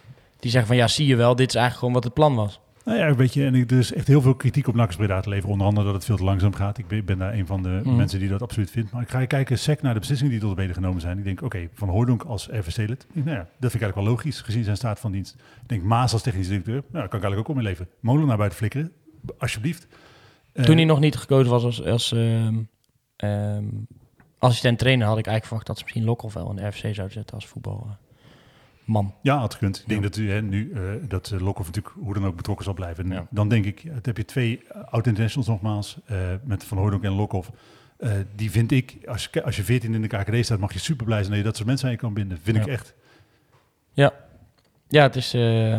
die zeggen van ja, zie je wel, dit is eigenlijk gewoon wat het plan was. Nou ja, weet je, en ik, er is echt heel veel kritiek op NAC Breda te leveren. Onder andere dat het veel te langzaam gaat. Ik ben, ben daar een van de Mhm. mensen die dat absoluut vindt. Maar ik ga kijken sec naar de beslissingen die tot op heden genomen zijn. Ik denk, oké, Van Hooydonk als RVC-lid. Nou ja, dat vind ik eigenlijk wel logisch, gezien zijn staat van dienst. Ik denk, Maas als technisch directeur. Nou, daar kan ik eigenlijk ook om in leven. Molen naar buiten flikkeren, alsjeblieft. Eh, Toen hij nog niet gekozen was als, als ehm, ehm, assistent trainer, had ik eigenlijk verwacht dat ze misschien Lokhoff wel in de RFC zouden zetten als voetbalman. Ja, had gekund. Ik denk Ja. dat u hè, nu eh, dat uh, Lokhoff natuurlijk hoe dan ook betrokken zal blijven. En Ja. Dan denk ik, het heb je twee oud-internationals nogmaals, eh, met Van Hooydonk en Lokhoff. Eh, die vind ik, als je, als je 14 in de KKD staat, mag je super blij zijn dat je dat soort mensen aan je kan binden. Vind ik Ja. echt. Ja, het is, eh,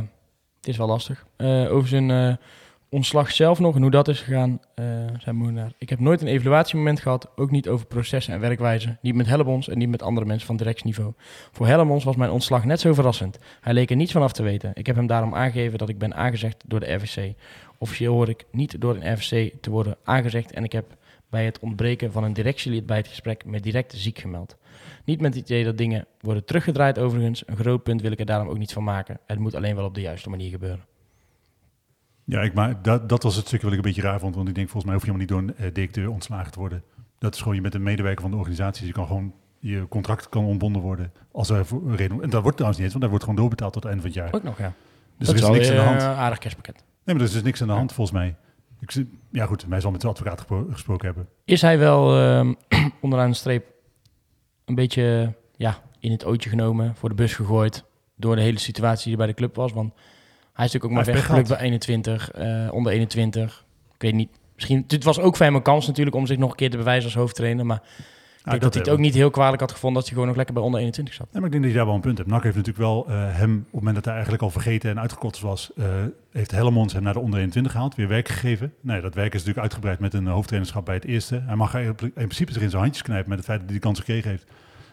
het is wel lastig. Eh, over zijn eh, ontslag zelf nog en hoe dat is gegaan, eh zijn Moenaar. Ik heb nooit een evaluatiemoment gehad, ook niet over processen en werkwijze. Niet met Hellemons en niet met andere mensen van directieniveau. Voor Hellemons was mijn ontslag net zo verrassend. Hij leek er niets van af te weten. Ik heb hem daarom aangegeven dat ik ben aangezegd door de RVC. Officieel hoor ik niet door een RVC te worden aangezegd en ik heb bij het ontbreken van een directielid bij het gesprek me direct ziek gemeld. Niet met het idee dat dingen worden teruggedraaid overigens. Een groot punt wil ik er daarom ook niet van maken. Het moet alleen wel op de juiste manier gebeuren. Ja, ik, maar dat, dat was het stukje wat ik een beetje raar vond. Want ik denk, volgens mij hoef je helemaal niet door een eh, directeur ontslagen te worden. Dat is gewoon, je bent een medewerker van de organisatie. Dus je kan gewoon, je contract kan ontbonden worden. Als er voor reden... En dat wordt trouwens niet eens, want daar wordt gewoon doorbetaald tot het einde van het jaar. Ook nog, ja. Dus dat er is niks aan de hand. een aardig kerstpakket. Nee, maar er is dus niks aan de hand volgens mij. Ik, ja goed, wij zal met de advocaat gesproken hebben. Is hij wel ehm, onderaan de streep een beetje ja, in het ootje genomen, voor de bus gegooid door de hele situatie die bij de club was? Want hij is natuurlijk ook maar weggeplukt bij 21, eh, onder 21. Ik weet niet. Misschien, het was ook voor hem een kans natuurlijk om zich nog een keer te bewijzen als hoofdtrainer. Maar ik denk dat hij het ook niet heel kwalijk had gevonden dat hij gewoon nog lekker bij onder 21 zat. Nee, maar ik denk dat je daar wel een punt hebt. NAC heeft natuurlijk wel eh, hem, op het moment dat hij eigenlijk al vergeten en uitgekotst was, eh, heeft Hellemons hem naar de onder 21 gehaald, weer werk gegeven. Nee, dat werk is natuurlijk uitgebreid met een hoofdtrainerschap bij het eerste. Hij mag eigenlijk in principe zich in zijn handjes knijpen met het feit dat hij die kans gekregen heeft.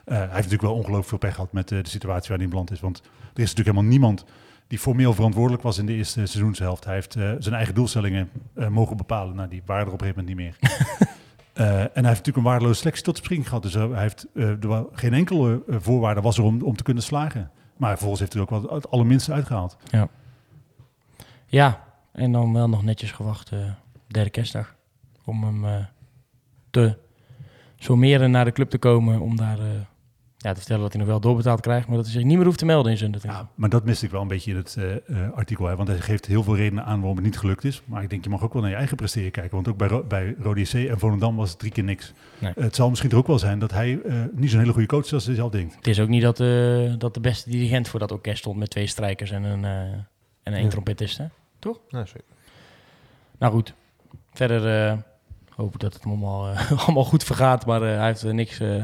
Hij heeft natuurlijk wel ongelooflijk veel pech gehad met de situatie waar hij in beland is. Want er is natuurlijk helemaal niemand die formeel verantwoordelijk was in de eerste seizoenshelft. Hij heeft eh, zijn eigen doelstellingen eh, mogen bepalen. Nou, die waren er op een gegeven moment niet meer. Eh, en hij heeft natuurlijk een waardeloze selectie tot spring gehad. Dus hij heeft er geen enkele voorwaarde was er om, om te kunnen slagen. Maar vervolgens heeft hij er ook wel het allerminste uitgehaald. Ja, en dan wel nog netjes gewacht, derde kerstdag, om hem te sommeren naar de club te komen, om daar ja, te vertellen dat hij nog wel doorbetaald krijgt, maar dat hij zich niet meer hoeft te melden in zijn Ja, maar dat miste ik wel een beetje in het eh, eh, artikel. Hè, want hij geeft heel veel redenen aan waarom het niet gelukt is. Maar ik denk, je mag ook wel naar je eigen presteren kijken. Want ook bij, Ro bij Rode JC en Volendam was het drie keer niks. Nee. het zal misschien er ook wel zijn dat hij eh, niet zo'n hele goede coach is als hij zelf denkt. Het is ook niet dat, eh, dat de beste dirigent voor dat orkest stond met twee strijkers en een, eh, en één Ja. trompetist. Hè? Ja, zeker. Nou goed, verder eh, hoop ik dat het allemaal, allemaal goed vergaat, maar eh, hij heeft eh, niks eh,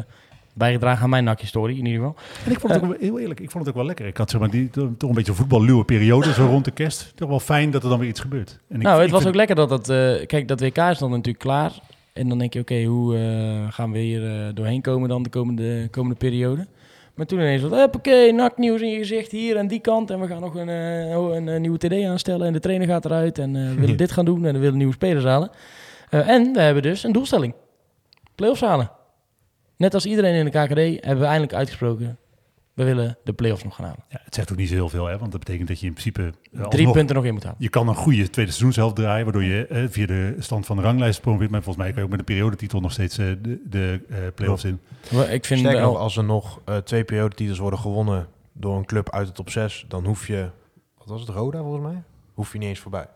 bijgedragen aan mijn nakje-story in ieder geval. En ik vond het ook wel, heel eerlijk, ik vond het ook wel lekker. Ik had zeg maar, die, toch een beetje voetballuwe periode, zo rond de kerst. Toch wel fijn dat er dan weer iets gebeurt. En ik, nou, het ik was vind- ook lekker dat dat... eh, kijk, dat WK is dan natuurlijk klaar. En dan denk je, oké, hoe eh, gaan we hier eh, doorheen komen dan de komende, komende periode? Maar toen ineens wat, oké, naknieuws in je gezicht hier en die kant. En we gaan nog een, eh, een, eh, nieuwe TD aanstellen en de trainer gaat eruit. En eh, we willen dit gaan doen en we willen nieuwe spelers halen. Eh, en we hebben dus een doelstelling. Playoffs halen. Net als iedereen in de KKD hebben we eindelijk uitgesproken. we willen de play-offs nog gaan halen. Ja, het zegt ook niet zo heel veel, hè? want dat betekent dat je in principe eh, Drie punten nog in moet halen. Je kan een goede tweede seizoenshelft draaien, waardoor je eh, via de stand van de ranglijst promoveert. Maar volgens mij kan je ook met de periodetitel nog steeds eh, de, de eh, play-offs in. Maar Ik vind Sterker wel, nog, als er nog twee periodetitels worden gewonnen door een club uit de top 6, dan hoef je, wat was het, Roda volgens mij? Hoef je niet eens voorbij.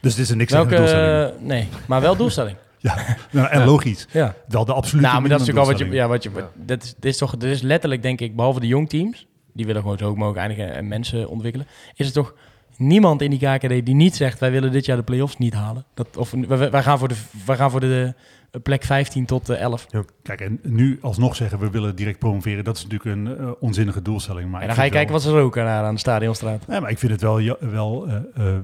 Dus dit is een niks welke, doelstelling. nee, maar wel doelstelling. Nou, en ja. logisch. ja. Wel de absolute Nou, maar dat is natuurlijk al wat je, ja, wat je, dat is, dit is toch, dit is letterlijk denk ik, behalve de jongteams, die willen gewoon zo hoog mogelijk eindigen en mensen ontwikkelen, is er toch niemand in die KKD die niet zegt, wij willen dit jaar de play-offs niet halen. Dat, of wij, wij gaan voor de, wij gaan voor de, eh, plek 15 tot eh, 11. Kijk, en nu alsnog zeggen we willen direct promoveren, dat is natuurlijk een eh, onzinnige doelstelling. Maar En dan ga je kijken wat ze roken daar aan de Stadionstraat. Nee, maar ik vind het wel, ja- wel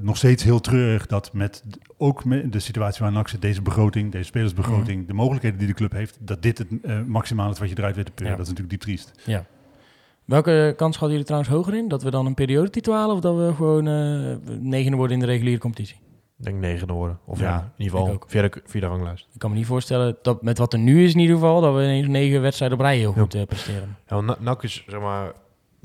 nog steeds heel treurig dat met ook met de situatie waar NAC zit, deze begroting, deze spelersbegroting, Mhm. de mogelijkheden die de club heeft, dat dit het maximaal is wat je eruit weet te. Ja. Dat is natuurlijk diep triest. Ja. Welke kans hadden jullie trouwens hoger in? Dat we dan een periodetitel halen of dat we gewoon eh negende worden in de reguliere competitie? Ik denk negende worden. Of Ja, ja, in ieder geval via de, via de ranglijst. Ik kan me niet voorstellen dat met wat er nu is in ieder geval, dat we ineens negen wedstrijden op rij heel goed eh, presteren. Ja, want Na- NAC is zeg maar,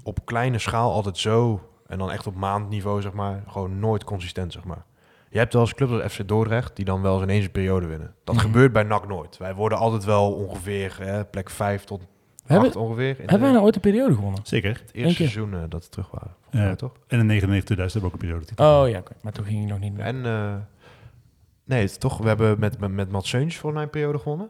op kleine schaal altijd zo, en dan echt op maandniveau, zeg maar, gewoon nooit consistent, zeg maar. Je hebt wel eens clubs als FC Dordrecht, die dan wel eens ineens een periode winnen. Dat Mhm. gebeurt bij NAC nooit. Wij worden altijd wel ongeveer hè, plek 5 tot 8 Hebben- ongeveer. In Hebben wij nou ooit een periode gewonnen? Zeker. het eerste seizoen eh, dat we terug waren. Ja. Ja, toch? En in 99 hebben we ook een periode. Oh ja, oké. maar toen ging je nog niet mee. En eh, nee, het, toch, we hebben met, met, met Mats voor mijn periode gewonnen.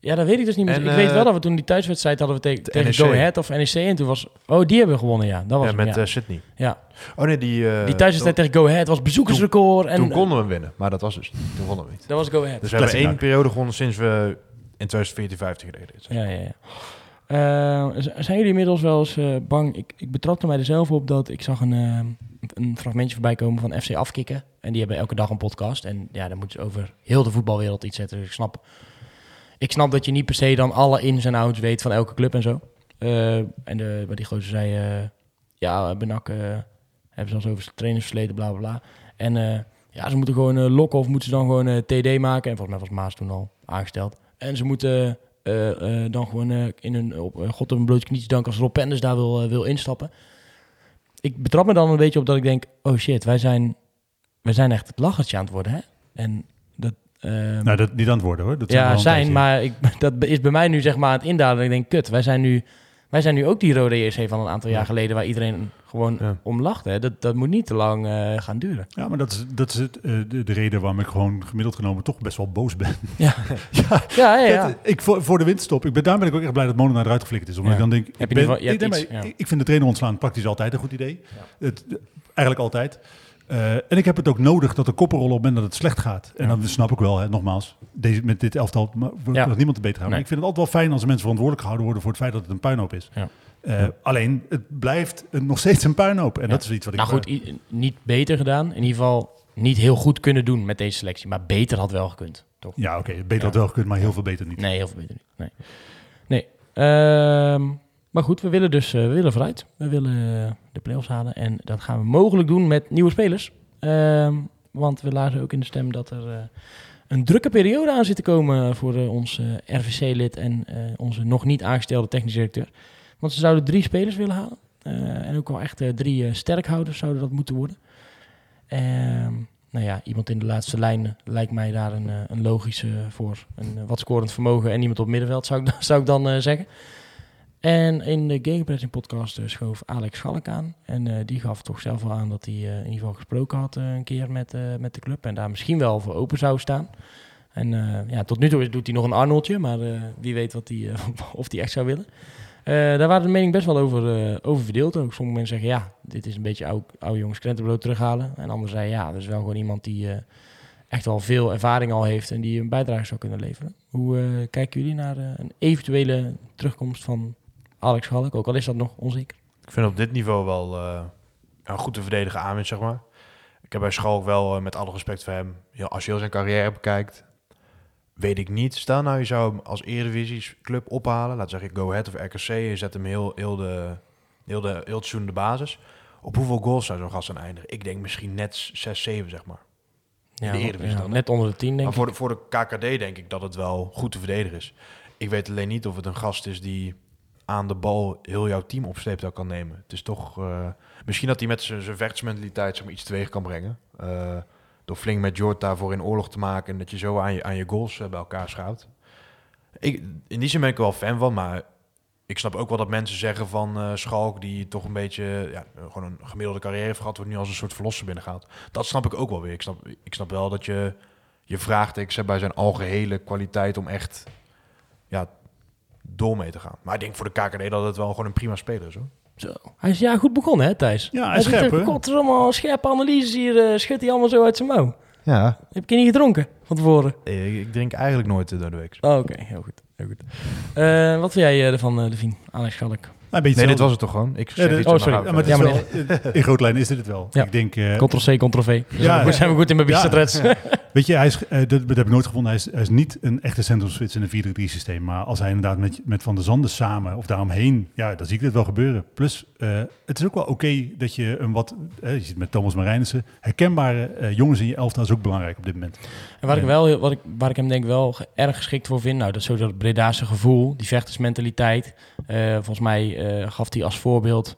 Ja, dat weet ik dus niet meer. En, ik weet eh, wel dat we toen die thuiswedstrijd hadden we tegen NEC. Go Ahead of NEC. En toen was... Oh, die hebben we gewonnen, ja. Dat was Ja, hem, met ja. eh, Sydney. ja. Oh nee, die... eh, Die thuiswedstrijd tegen Go Ahead was bezoekersrecord. En, Toen konden we hem winnen, maar dat was dus niet. Toen wonnen we niet. Dat was Go Ahead. Dus we hebben één periode gewonnen sinds we in 2014, 15 geleden. dit zijn. Ja, ja, ja. Eh, zijn jullie inmiddels wel eens eh, bang? Ik, ik betrapte mij er zelf op dat ik zag een, eh, een fragmentje voorbij komen van FC Afkikken. En die hebben elke dag een podcast. En ja, dan moeten ze over heel de voetbalwereld iets zetten. Dus ik snap, ik snap dat je niet per se dan alle ins en outs weet van elke club en zo. Eh, en de, waar die gozer zei, ja, Benak eh hebben ze al over zijn trainersverleden, bla bla bla. En ja, ze moeten gewoon lokken of moeten ze dan gewoon TD maken. En volgens mij was Maas toen al aangesteld. En ze moeten dan gewoon eh, in een, op eh, God op een blootje knietje danken als Rob Penders daar wil, eh, wil instappen. Ik betrap me dan een beetje op dat ik denk, oh shit, wij zijn, wij zijn echt het lachertje aan het worden, hè? En dat... ehm, Nou, dat niet aan het worden hoor. Dat ja, zijn, maar ik, dat is bij mij nu zeg maar aan het indalen. En ik denk, kut, wij zijn nu, wij zijn nu ook die rode ESC van een aantal jaar geleden... waar iedereen gewoon Ja. om lachte. Hè? Dat, dat moet niet te lang eh, gaan duren. Ja, maar dat is, dat is het, eh, de, de reden waarom ik gewoon gemiddeld genomen toch best wel boos ben. Ja, ja, ja, ja. ik, voor, voor de winststop, ik ben, daar ben ik ook echt blij dat Molenaar eruit geflikkerd is. Omdat ik dan denk, Heb ik, je ben, je ja. ik, ik vind de trainer ontslaan praktisch altijd een goed idee. Het, eigenlijk altijd. Eh, en ik heb het ook nodig dat de koppen rollen op het moment dat het slecht gaat. En Ja. dan snap ik wel, hè, nogmaals, deze, met dit elftal wordt Ja. niemand te beter houden. Nee. Ik vind het altijd wel fijn als mensen verantwoordelijk gehouden worden voor het feit dat het een puinhoop is. Ja. Eh, Alleen, het blijft nog steeds een puinhoop. En dat is iets wat ik... Nou goed, niet beter gedaan. In ieder geval niet heel goed kunnen doen met deze selectie. Maar beter had wel gekund, toch? Ja, oké, beter had wel gekund, maar heel veel beter niet. Nee, heel veel beter niet. Nee. nee. Ehm, maar goed, we willen dus eh, we willen vooruit. We willen eh, de play-offs halen. En dat gaan we mogelijk doen met nieuwe spelers. Ehm, want we lazen ook in de stem dat er eh, een drukke periode aan zit te komen voor eh, RVC-lid en onze nog niet aangestelde technisch directeur. Want ze zouden drie spelers willen halen. En ook wel echt drie sterkhouders zouden dat moeten worden. Ehm, nou ja, iemand in de laatste lijn lijkt mij daar een, een logische voor. Een wat scorend vermogen en iemand op middenveld, zou ik, dan- zou ik dan zeggen. En in de Gegenpressing podcast eh, schoof Alex Schalk aan. En eh, die gaf toch zelf wel aan dat hij eh, in ieder geval gesproken had een keer met, met de club. En daar misschien wel voor open zou staan. En ja, tot nu toe doet hij nog een Arnoldje, maar wie weet wat eh, of hij echt zou willen. Daar waren de meningen best wel over, over verdeeld. Ook sommige mensen zeggen, ja, dit is een beetje oude, jongens krentenbrood terughalen. En anderen zeiden, ja, dat is wel gewoon iemand die echt wel veel ervaring al heeft en die een bijdrage zou kunnen leveren. Hoe kijken jullie naar een eventuele terugkomst van Alex Schalk? Ook al is dat nog onzeker. Ik vind op dit niveau wel eh, een goed te verdedigen aanwinst, zeg maar. Ik heb bij Schalk wel, eh, met alle respect voor hem, als je heel zijn carrière bekijkt, weet ik niet. Stel nou, je zou hem als Eredivisieclub ophalen, laat zeggen Go Ahead of RKC, je zet hem heel, heel, de, heel, de, heel het de basis. Op hoeveel goals zou zo'n gast aan eindigen? Ik denk misschien net 6, 7, zeg maar. Ja, de Eredivisie ja, net onder de tien, denk Maar ik. voor de, voor de KKD denk ik dat het wel goed te verdedigen is. Ik weet alleen niet of het een gast is die aan de bal heel jouw team op sleeptouw kan nemen. Het is toch... eh, misschien dat hij met zijn vechtsmentaliteit zeg maar, iets teweeg kan brengen. Eh, door flink met Jord daarvoor in oorlog te maken... en dat je zo aan je, aan je goals eh, bij elkaar schouwt. Ik, in die zin ben ik wel fan van, maar... Ik snap ook wel dat mensen zeggen van eh, Schalk, die toch een beetje ja, gewoon een gemiddelde carrière heeft gehad, wordt nu als een soort verlosser binnengehaald. Dat snap ik ook wel weer. Ik snap, ik snap wel dat je je vraagtekens hebt bij zijn algehele kwaliteit om echt ja, door mee te gaan. Maar ik denk voor de KKD dat het wel gewoon een prima speler is. Hoor. Zo. Hij is ja goed begonnen, hè, Thijs? Ja, hij is scherp, eh, hè? Er allemaal scherpe analyses hier. eh, schudt hij allemaal zo uit zijn mouw. Ja, Heb je niet gedronken van tevoren? ik, ik drink eigenlijk nooit eh, door de week. Oh, Oké, heel goed. Heel goed. Eh, wat vind jij eh, ervan, uh, Levine? Alex Schalk? Een beetje Nee, dit was het toch gewoon? Ik Ja, zeg dit- iets oh, sorry. gaan we Ja, maar het wel, in grote lijnen is dit het wel. Ja. Ik denk, eh, Ctrl-C, Ctrl-V. Ja, Ja, ja. zijn we goed in mijn Ja. biestertreds. Weet je, hij is, eh, dat, dat heb ik nooit gevonden. Hij is, hij is niet een echte centrumspits in een 4-3 systeem. Maar als hij inderdaad met, met Van der Zanden samen of daaromheen, ja, dan zie ik dit wel gebeuren. Plus, eh, het is ook wel oké dat je een wat, je ziet met Thomas Marijnissen, herkenbare eh, jongens in je elftal is ook belangrijk op dit moment. En waar ik, wel, wat ik, waar ik hem denk wel erg geschikt voor vind, nou, dat is sowieso Bredaanse gevoel, die vechtersmentaliteit. Eh, volgens mij eh, gaf hij als voorbeeld,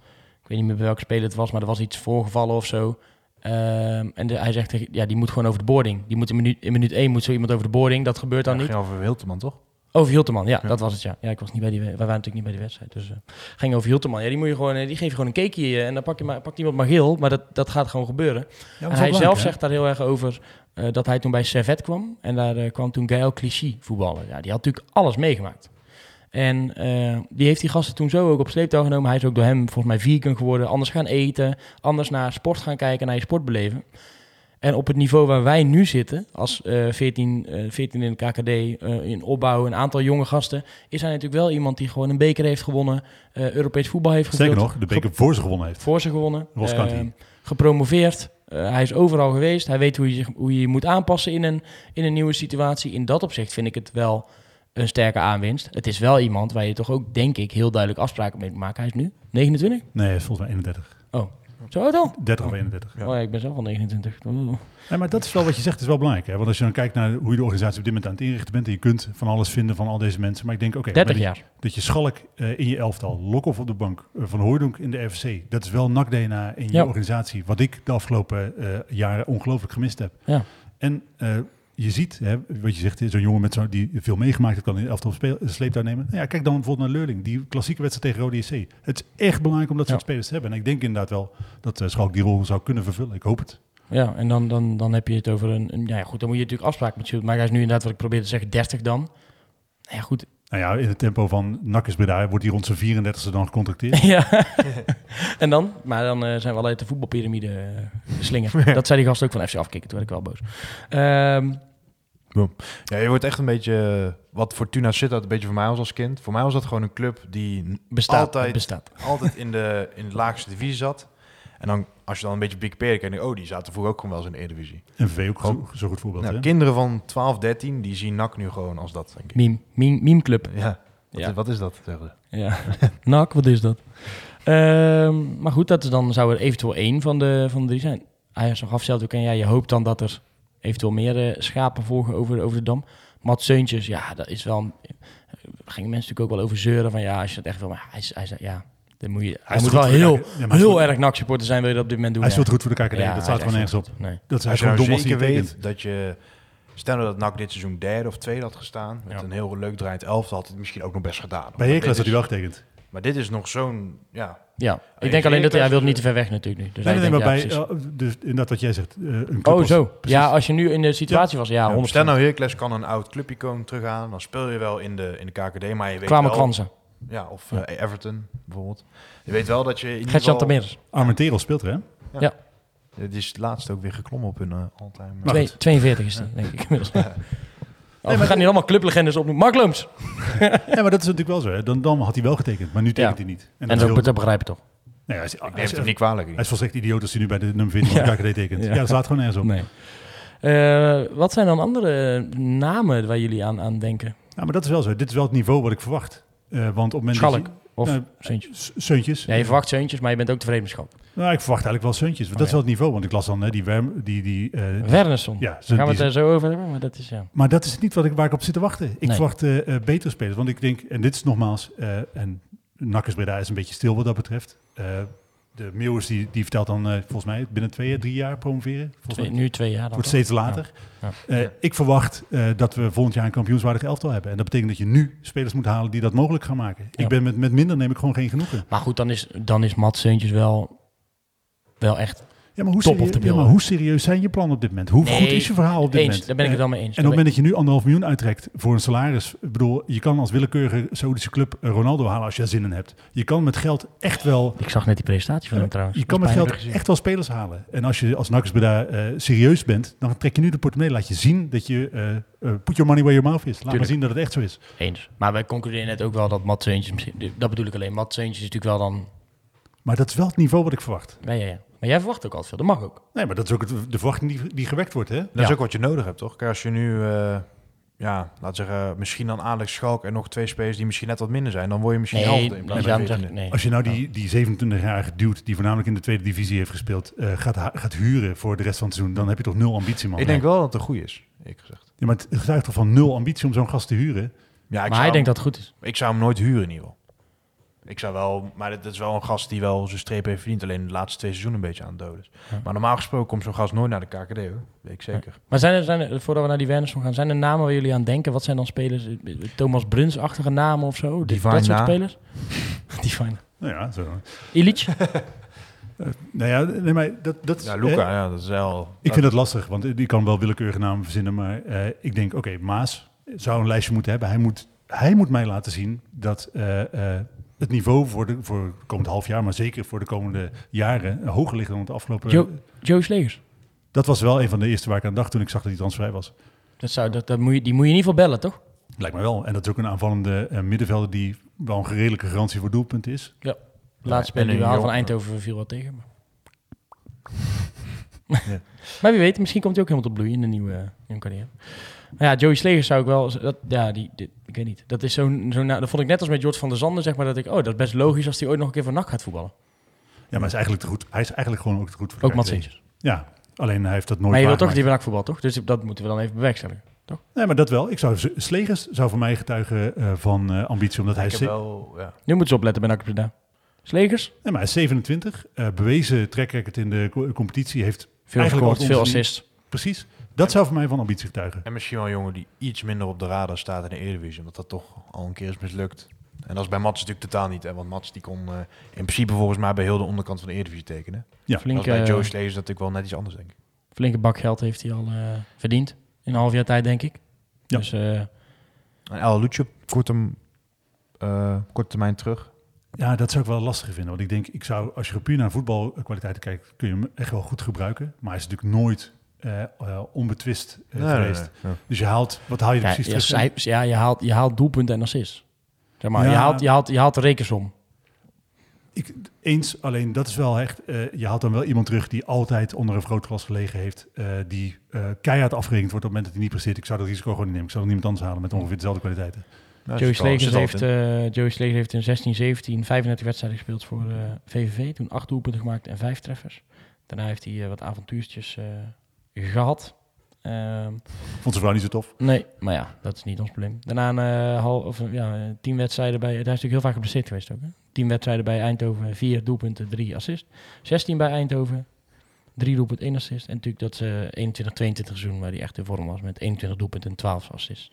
ik weet niet meer bij welke speler het was, maar er was iets voorgevallen of zo. Ehm, en de- hij zegt, ja, die moet gewoon over de boarding. Die moet in minuut, in minuut 1 moet zo iemand over de boarding. Dat gebeurt dan Ja, niet. ging over Hilteman, toch? Over Hilterman, ja, Ja. dat was het, ja. Ja, ik was niet bij die, we- wij waren natuurlijk niet bij die wedstrijd, dus eh, ging over Hilterman. Ja, die moet je gewoon, eh, die geef je gewoon een cakeje eh, en dan pak je maar, pakt iemand maar geel, maar dat, dat gaat gewoon gebeuren. Ja, En hij zelf zegt daar heel erg over dat hij toen bij Servet kwam. En daar kwam toen Gaël Clichy voetballen. Ja, die had natuurlijk alles meegemaakt. En eh, die heeft die gasten toen zo ook op sleeptouw genomen. Hij is ook door hem volgens mij vegan geworden. Anders gaan eten. Anders naar sport gaan kijken. Naar je sport beleven. En op het niveau waar wij nu zitten, als eh 14, eh 14 in de KKD, eh, in opbouw, een aantal jonge gasten, is hij natuurlijk wel iemand die gewoon een beker heeft gewonnen, eh, Europees voetbal heeft gespeeld. nog, de beker voor ze gewonnen heeft. Voor ze gewonnen. Eh, gepromoveerd. Hij is overal geweest. Hij weet hoe je, hoe je je moet aanpassen in een, in een nieuwe situatie. In dat opzicht vind ik het wel een sterke aanwinst. Het is wel iemand waar je toch ook, denk ik, heel duidelijk afspraken mee moet maken. Hij is nu 29? Nee, volgens mij 31. Oh, zo oud al? 30 of 31. Ja. Oh ja, ik ben zelf al 29. Oeh. Nee, maar dat is wel wat je zegt, is wel belangrijk. Hè? Want als je dan kijkt naar hoe je de organisatie op dit moment aan het inrichten bent, en je kunt van alles vinden van al deze mensen. Maar ik denk, oké, 30 maar jaar. dat je Schalk eh, in je elftal, Lokhoff op de bank, eh, Van Hooydonk in de FC, dat is wel NAC-DNA in je Ja. organisatie. Wat ik de afgelopen eh, jaren ongelooflijk gemist heb. Ja. En je ziet, hè, wat je zegt, zo'n jongen met zo, die veel meegemaakt heeft, kan in de elftal sleeptouw nemen. Nou ja, kijk dan bijvoorbeeld naar Leurling, die klassieke wedstrijd tegen Rode JC. Het is echt belangrijk om dat soort Ja. spelers te hebben. En ik denk inderdaad wel dat uh, Schalk die rol zou kunnen vervullen. Ik hoop het. Ja, en dan, dan, dan heb je het over een, een- Ja, goed, dan moet je natuurlijk afspraken met Sjoerd. Maar hij is nu inderdaad, wat ik probeer te zeggen, 30 dan. Nou ja, goed. Nou ja, in het tempo van Nakkes Breda wordt hij rond zijn 34e dan gecontracteerd. ja. en dan? Maar dan eh, zijn we al uit de voetbalpyramide uh, slingen. Dat zei die gast ook van FC afkicken. Toen werd ik wel boos. Ehm, Ja, je wordt echt een beetje... eh, Wat Fortuna Sittard een beetje voor mij was als kind. Voor mij was dat gewoon een club die bestaat. Altijd. bestaat. altijd in de, in de laagste divisie zat. En dan, als je dan een beetje Big Peer kijkt, oh, die zaten vroeger ook gewoon wel eens in de Eredivisie. En VV ook zo, zo goed voorbeeld. Nou, hè? kinderen van 12, 13, die zien NAC nu gewoon als dat, denk ik. Meme, meme, meme club. Ja, wat, Ja. Is, wat is dat? Zeggen. Ja. Nak, wat is dat? Ehm, maar goed, dat is dan zou er eventueel één van de, van de drie zijn. Hij zag afstelt ook en ja, je hoopt dan dat er eventueel meer eh, schapen volgen over, over de dam. Mat Seuntjes, ja, dat is wel... Daar gingen mensen natuurlijk ook wel over zeuren van ja, als je het echt wil, maar hij, is- hij, is- ja, dan moet je, hij, is moet wel heel. Ja, hij heel goed- erg NAC-supporter zijn, wil je dat op dit moment doen. Hij ja. veel te goed voor de KKD. Ja, dat hij staat gewoon nergens op. Nee. Dat is Als je gewoon dom als hij tekent. weet dat je... Stel dat NAC dit seizoen derde of tweede had gestaan, met Ja. een heel leuk draaiend elftal, had het misschien ook nog best gedaan. Bij Heracles had hij wel getekend. Maar dit is nog zo'n... Ja, Ja, ik denk alleen dat hij, hij wil niet te ver weg natuurlijk nu. Dus Nee, hij nee, maar bij, eh, dus inderdaad wat jij zegt. eh, een club oh, zo. precies. Ja, als je nu in de situatie was, ja, Ja, 100%. Stel nou, Heracles kan een oud clubicoon teruggaan, dan speel je wel in de, in de KKD, maar je weet kwamen wel... Ja, of eh, Everton bijvoorbeeld. Je weet wel dat je in ieder geval... Armenteros speelt er, hè? Het is laatst ook weer geklommen op hun uh, all-time... Maar Twee- goed. 42 is die, denk ik inmiddels. Oh, we gaan hier allemaal clublegendes opnoemen. Mark Looms. Ja, maar dat is natuurlijk wel zo. Hè. Dan, dan had hij wel getekend, maar nu tekent Ja. hij niet. En dat, dat, is heel- dat begrijp je toch? nee, hij is, Ik hij neem is, het hem niet kwalijk. hij is volstrekt idioot als hij nu bij de nummer 14 van Ja. KKD tekent. Ja. Ja. dat staat gewoon nergens op. Nee. Eh, wat zijn dan andere namen waar jullie aan, aan denken? Ja, maar dat is wel zo. Dit is wel het niveau wat ik verwacht. Eh, want op het moment Schalk dat of Nou, Seuntjes? je... S- Seuntjes. Ja, je verwacht Seuntjes, maar je bent ook tevreden met Schalk. Nou, ik verwacht eigenlijk wel Seuntjes. Want Oh, dat is wel het niveau. Want ik las dan hè, die... Werm, die, die eh, Wernersson. ja, zo- gaan we het er zo over hebben, maar dat is ja. Maar dat is niet wat ik, waar ik op zit te wachten. Ik Nee. verwacht eh, eh, betere spelers. Want ik denk, en dit is nogmaals, eh, en Nakkers Breda is een beetje stil wat dat betreft. De Meeuwers die, die vertelt dan eh, volgens mij binnen twee, jaar, drie jaar promoveren. Volgens Twee- mij nu twee jaar dan. wordt steeds later. Ja. Eh, Ik verwacht eh, dat we volgend jaar een kampioenswaardig elftal hebben. En dat betekent dat je nu spelers moet halen die dat mogelijk gaan maken. Ja. Ik ben met, met minder neem ik gewoon geen genoegen. Maar goed, dan is, dan is Mats Seuntjes wel, wel echt Ja, maar hoe, serieus, the ja, bill. maar hoe serieus zijn je plannen op dit moment? Hoe Nee, goed is je verhaal op dit eens. moment? Daar ben ik het Eh, wel mee eens. En op het moment dat je nu anderhalf miljoen uittrekt voor een salaris, ik bedoel, je kan als willekeurige Saoedische club eh, Ronaldo halen als je daar zin in hebt. Je kan met geld echt wel, Ik zag net die presentatie van hem trouwens. je kan met geld gezien. echt wel spelers halen. En als je als Nakkers Breda eh serieus bent, dan trek je nu de portemonnee. Laat je zien dat je eh eh, put your money where your mouth is. Laat maar zien dat het echt zo is. Eens. Maar wij concluderen net ook wel dat Seuntjes, misschien- dat bedoel ik alleen, Mats Seuntjes is natuurlijk wel dan, Maar dat is wel het niveau wat ik verwacht. ja, ja, ja. Maar jij verwacht ook altijd veel, dat mag ook. Nee, maar dat is ook het, de verwachting die, die gewekt wordt. Hè? Dat Ja. is ook wat je nodig hebt, toch? Kijk, als je nu, eh, ja, we zeggen, misschien dan Alex Schalk en nog twee spelers die misschien net wat minder zijn, dan word je misschien Nee, helft in nee, plaats van daarom zeg ik, 14e. nee. Als je nou die, die 27-jarige dude, die voornamelijk in de tweede divisie heeft gespeeld, eh, gaat, gaat huren voor de rest van het seizoen, dan heb je toch nul ambitie, man. Ik denk wel dat het een goeie is, eerlijk gezegd. Ja, maar het getuigt toch van nul ambitie om zo'n gast te huren? Ja, ik maar zou hij hem- denkt dat het goed is. Ik zou hem nooit huren in ieder geval. Ik zou wel, maar dit is wel een gast die wel zijn streep heeft verdiend. Alleen de laatste twee seizoenen een beetje aan het doden is. Ja. Maar normaal gesproken komt zo'n gast nooit naar de KKD hoor. Weet ik zeker. Maar zijn er, zijn er, voordat we naar die Wernersson gaan, zijn er namen waar jullie aan denken? Wat zijn dan spelers? Eh, Thomas Bruns-achtige namen of zo? Divine dat soort Na. spelers? Divine. Nou ja, zo. Illich? Nou ja, nee, maar dat, dat is, Ja, Luca, eh, ja, dat is wel... ik vind dat lastig, want die kan wel willekeurige namen verzinnen, maar eh, ik denk, oké, Maas zou een lijstje moeten hebben. Hij moet, hij moet mij laten zien dat eh, eh, het niveau voor, de, voor het komend half jaar, maar zeker voor de komende jaren, eh, hoger ligt dan het afgelopen... Jo- Joe Slegers. Dat was wel een van de eerste waar ik aan dacht toen ik zag dat hij transfervrij was. Dat zou, dat, dat moet je, die moet je in ieder geval bellen, toch? Lijkt me wel. En dat is ook een aanvallende eh, middenvelder die wel een redelijke garantie voor doelpunt is. De laatste speler die we van Eindhoven viel wat tegen. Maar. Ja. maar wie weet, misschien komt hij ook helemaal tot bloeien in de nieuwe, nieuwe carrière. Maar ja, Joey Slegers zou ik wel... Dat, ja, die, die- ik weet niet. Dat is zo'n... Zo dat vond ik net als met George van der Zanden, zeg maar, dat ik... Oh, dat is best logisch als hij ooit nog een keer voor NAC gaat voetballen. Ja, maar hij is eigenlijk te goed. Hij is eigenlijk gewoon ook te goed voor de Ook. Ja, alleen hij heeft dat nooit Maar je wilt toch die voor NAC voetbal, toch? Dus dat moeten we dan even bewerkstelligen. Nee, maar dat wel. Ik zou, Slegers zou voor mij getuigen eh, van eh, ambitie, omdat hij... ik ze- wel, ja. Nu moeten ze opletten bij NAC Breda. Slegers? Nee, maar hij is 27. eh, bewezen track record in de co- competitie. Heeft Veel Eigenlijk veel assists. precies... Dat zou voor mij van ambitie getuigen. En misschien wel een jongen die iets minder op de radar staat in de Eredivisie. Omdat dat toch al een keer is mislukt. En dat is bij Mats natuurlijk totaal niet. Hè? Want Mats die kon eh, in principe volgens mij bij heel de onderkant van de Eredivisie tekenen. Ja. Dat Flinke, is bij Joe Slees natuurlijk wel net iets anders, denk ik. flinke bak geld heeft hij al eh, verdiend. In een half jaar tijd, denk ik. Ja. Dus eh, En El Luce, kort, hem, korte termijn terug. Ja, dat zou ik wel lastig vinden. Want ik denk, ik zou, als je puur naar voetbalkwaliteiten kijkt, kun je hem echt wel goed gebruiken. Maar hij is natuurlijk nooit eh, eh, onbetwist eh, geweest. Dus je haalt, wat haal je ja, precies ja, terug? ja, je, haalt, je haalt doelpunten en assists. Zeg maar, Ja. je, haalt, je, haalt, je haalt de rekensom. Ik, eens, alleen dat is wel echt, eh, je haalt dan wel iemand terug die altijd onder een vergrootglas gelegen heeft. eh, die eh, keihard afgerekend wordt op het moment dat hij niet presteert. Ik zou dat risico gewoon niet nemen. Ik zou er niemand anders halen met ongeveer dezelfde kwaliteiten. Joey Slegers heeft, in. eh Joey Slegers heeft in 16, 17, 35 wedstrijden gespeeld voor eh, VVV. Toen acht doelpunten gemaakt en vijf treffers. Daarna heeft hij wat avontuurtjes eh, gehad. Ehm, Vond zijn vrouw niet zo tof. nee, maar ja, dat is niet ons probleem. Daarna een, eh, hal, of, ja, tien wedstrijden bij... Hij is natuurlijk heel vaak geblesseerd geweest ook. Hè? Tien wedstrijden bij Eindhoven, vier doelpunten, drie assist. 16 bij Eindhoven, drie doelpunten, één assist. En natuurlijk dat ze 21, 22 seizoen waar hij echt in vorm was met 21 doelpunten en 12 assists.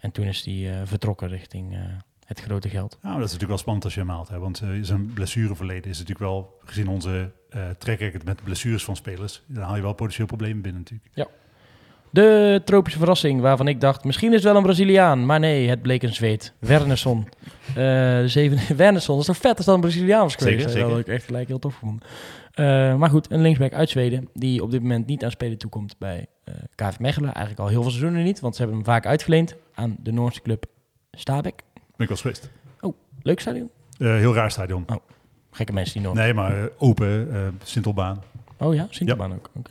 En toen is hij eh, vertrokken richting eh, het grote geld. Nou, dat is natuurlijk wel spannend als je hem haalt. Hè? Want zijn blessureverleden is natuurlijk wel, gezien onze eh track record met blessures van spelers, dan haal je wel potentieel problemen binnen natuurlijk. De tropische verrassing waarvan ik dacht, misschien is het wel een Braziliaan. Maar nee, het bleek een Zweed. Wernersson. Eh de zeven, Wernersson, dat is toch vet als dat een Braziliaan was geweest? Zeker, Dat had ik echt gelijk heel tof gevonden. Eh, maar goed, een linksback uit Zweden, die op dit moment niet aan spelen toekomt bij eh KV Mechelen. Eigenlijk al heel veel seizoenen niet, want ze hebben hem vaak uitgeleend aan de Noorse club Stabek. Ben ik wel geweest. Leuk stadion. Heel raar stadion. Gekke mensen die Noord. Nee, maar eh, open, eh Sintelbaan. Oh ja, Sinterbaan ook. Oké.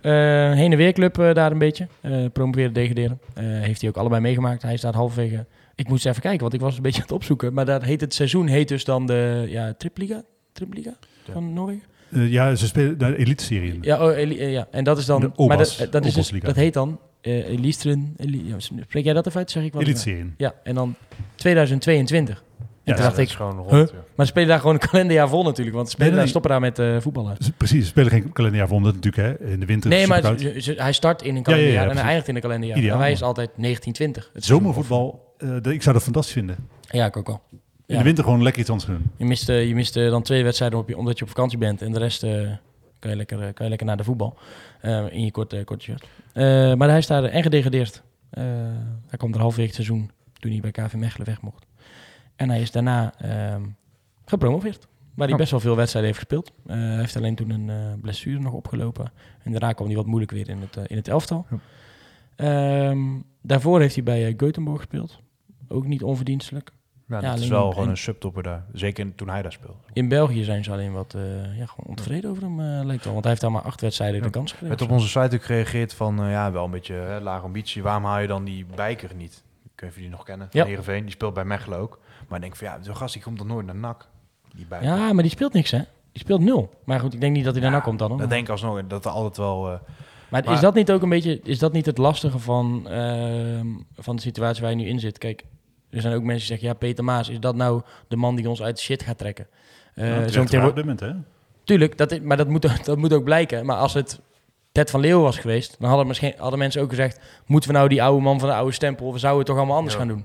Eh, heen en weer club daar een beetje. Eh promoveren, degraderen. Eh, heeft hij ook allebei meegemaakt. Hij staat halverwege. Ik moest even kijken, want ik was een beetje aan het opzoeken. Maar daar heet het seizoen heet dus dan de ja, Tripliga? Tripliga van Noorwegen? Ja, ze spelen de elite-serie. Ja, oh, Eli- ja, en dat is dan. De Obas, maar dat, dat, is dus, dat heet dan eh Elisteren. Eli, ja, spreek jij dat even uit? Zeg ik wat? Elite-serie in. Ja, en dan 2022. Toen Ja, dacht dat ik, gewoon huh? rond. ja. maar ze spelen daar gewoon een kalenderjaar vol natuurlijk. Want ze spelen Nee, nee. daar, stoppen daar met eh, voetballen. Precies, ze spelen geen kalenderjaar het natuurlijk hè, in de winter Nee, maar hij start in een ja, kalenderjaar ja, en hij eindigt in een kalenderjaar. Ideaal, wij man. is altijd 1920. Het Zomervoetbal, eh, ik zou dat fantastisch vinden. Ja, ik ook al. In de winter gewoon lekker iets anders doen. Je mist, je mist dan twee wedstrijden op je, omdat je op vakantie bent. En de rest eh, kan, je lekker, kan je lekker naar de voetbal. in je korte, korte shirt. Maar hij is daar en gedegradeerd. Hij kwam er halverwege het seizoen toen hij bij KV Mechelen weg mocht. En hij is daarna ehm, gepromoveerd. Waar hij Oh. best wel veel wedstrijden heeft gespeeld. Eh, hij heeft alleen toen een eh, blessure nog opgelopen. En daarna kwam hij wat moeilijk weer in het, eh, in het elftal. Ja. Ehm, daarvoor heeft hij bij Göteborg gespeeld. Ook niet onverdienstelijk. Ja, Ja, dat is wel gewoon een subtopper daar. Zeker toen hij daar speelde. In België zijn ze alleen wat ja, gewoon ontevreden over hem, eh, lijkt wel. Want hij heeft daar maar acht wedstrijden de kans gekregen. werd op onze site ook gereageerd van, ja, wel een beetje hè, lage ambitie. Waarom haal je dan die Bijker niet? Of je die nog kennen. Ja. Van Heerenveen, die speelt bij Mechelen ook. Maar ik denk van, ja, zo'n gast die komt dan nooit naar NAC. Die. Ja, maar die speelt niks, hè? Die speelt nul. Maar goed, ik denk niet dat hij daarna Ja, komt dan. hoor. Dat denk ik alsnog, dat er altijd wel... eh, Maar, Maar- is dat niet ook een beetje, is dat niet het lastige van, ehm, van de situatie waar je nu in zit? Kijk, er zijn ook mensen die zeggen, ja, Peter Maas, is dat nou de man die ons uit de shit gaat trekken? Eh Uh, zo zo meteen op wordt- dit moment, hè? Tuurlijk, dat, is- maar dat moet, dat moet ook blijken. Maar als het Ted van Leeuwen was geweest, dan hadden, misschien, hadden mensen ook gezegd, moeten we nou die oude man van de oude stempel, of zouden we het toch allemaal anders Ja. gaan doen?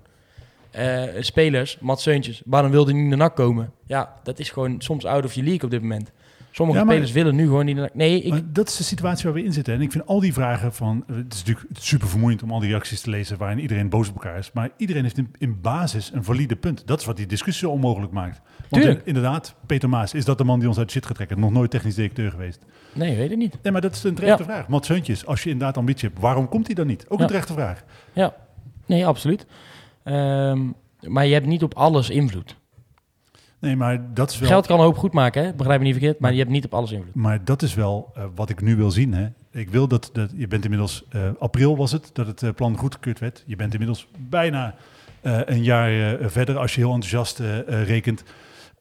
Eh, spelers, Mats Seuntjes, waarom wilde hij niet naar NAC komen? Ja, dat is gewoon soms out of your league op dit moment. Sommige Ja, maar- spelers willen nu gewoon niet naar. Nee, ik, Maar dat is de situatie waar we in zitten. En ik vind al die vragen van... eh, Het is natuurlijk super vermoeiend om al die reacties te lezen... waarin iedereen boos op elkaar is. Maar iedereen heeft in, in basis een valide punt. Dat is wat die discussie zo onmogelijk maakt. Want Tuurlijk. inderdaad, Peter Maas, is dat de man die ons uit shit gaat trekken? Nog nooit technisch directeur geweest. nee, weet ik niet. Nee, maar dat is een terechte vraag. Mats Seuntjes, als je inderdaad ambitie hebt... waarom komt hij dan niet? Ook Ja. een terechte vraag. Ja, nee, absoluut. Ehm, maar je hebt niet op alles invloed. Nee, maar dat is wel... Geld kan een hoop goed maken, hè? begrijp me niet verkeerd, maar je hebt niet op alles invloed. Maar dat is wel eh, wat ik nu wil zien. Hè. Ik wil dat, dat je bent inmiddels, eh, april was het, dat het eh, plan goedgekeurd werd. Je bent inmiddels bijna een jaar verder als je heel enthousiast rekent.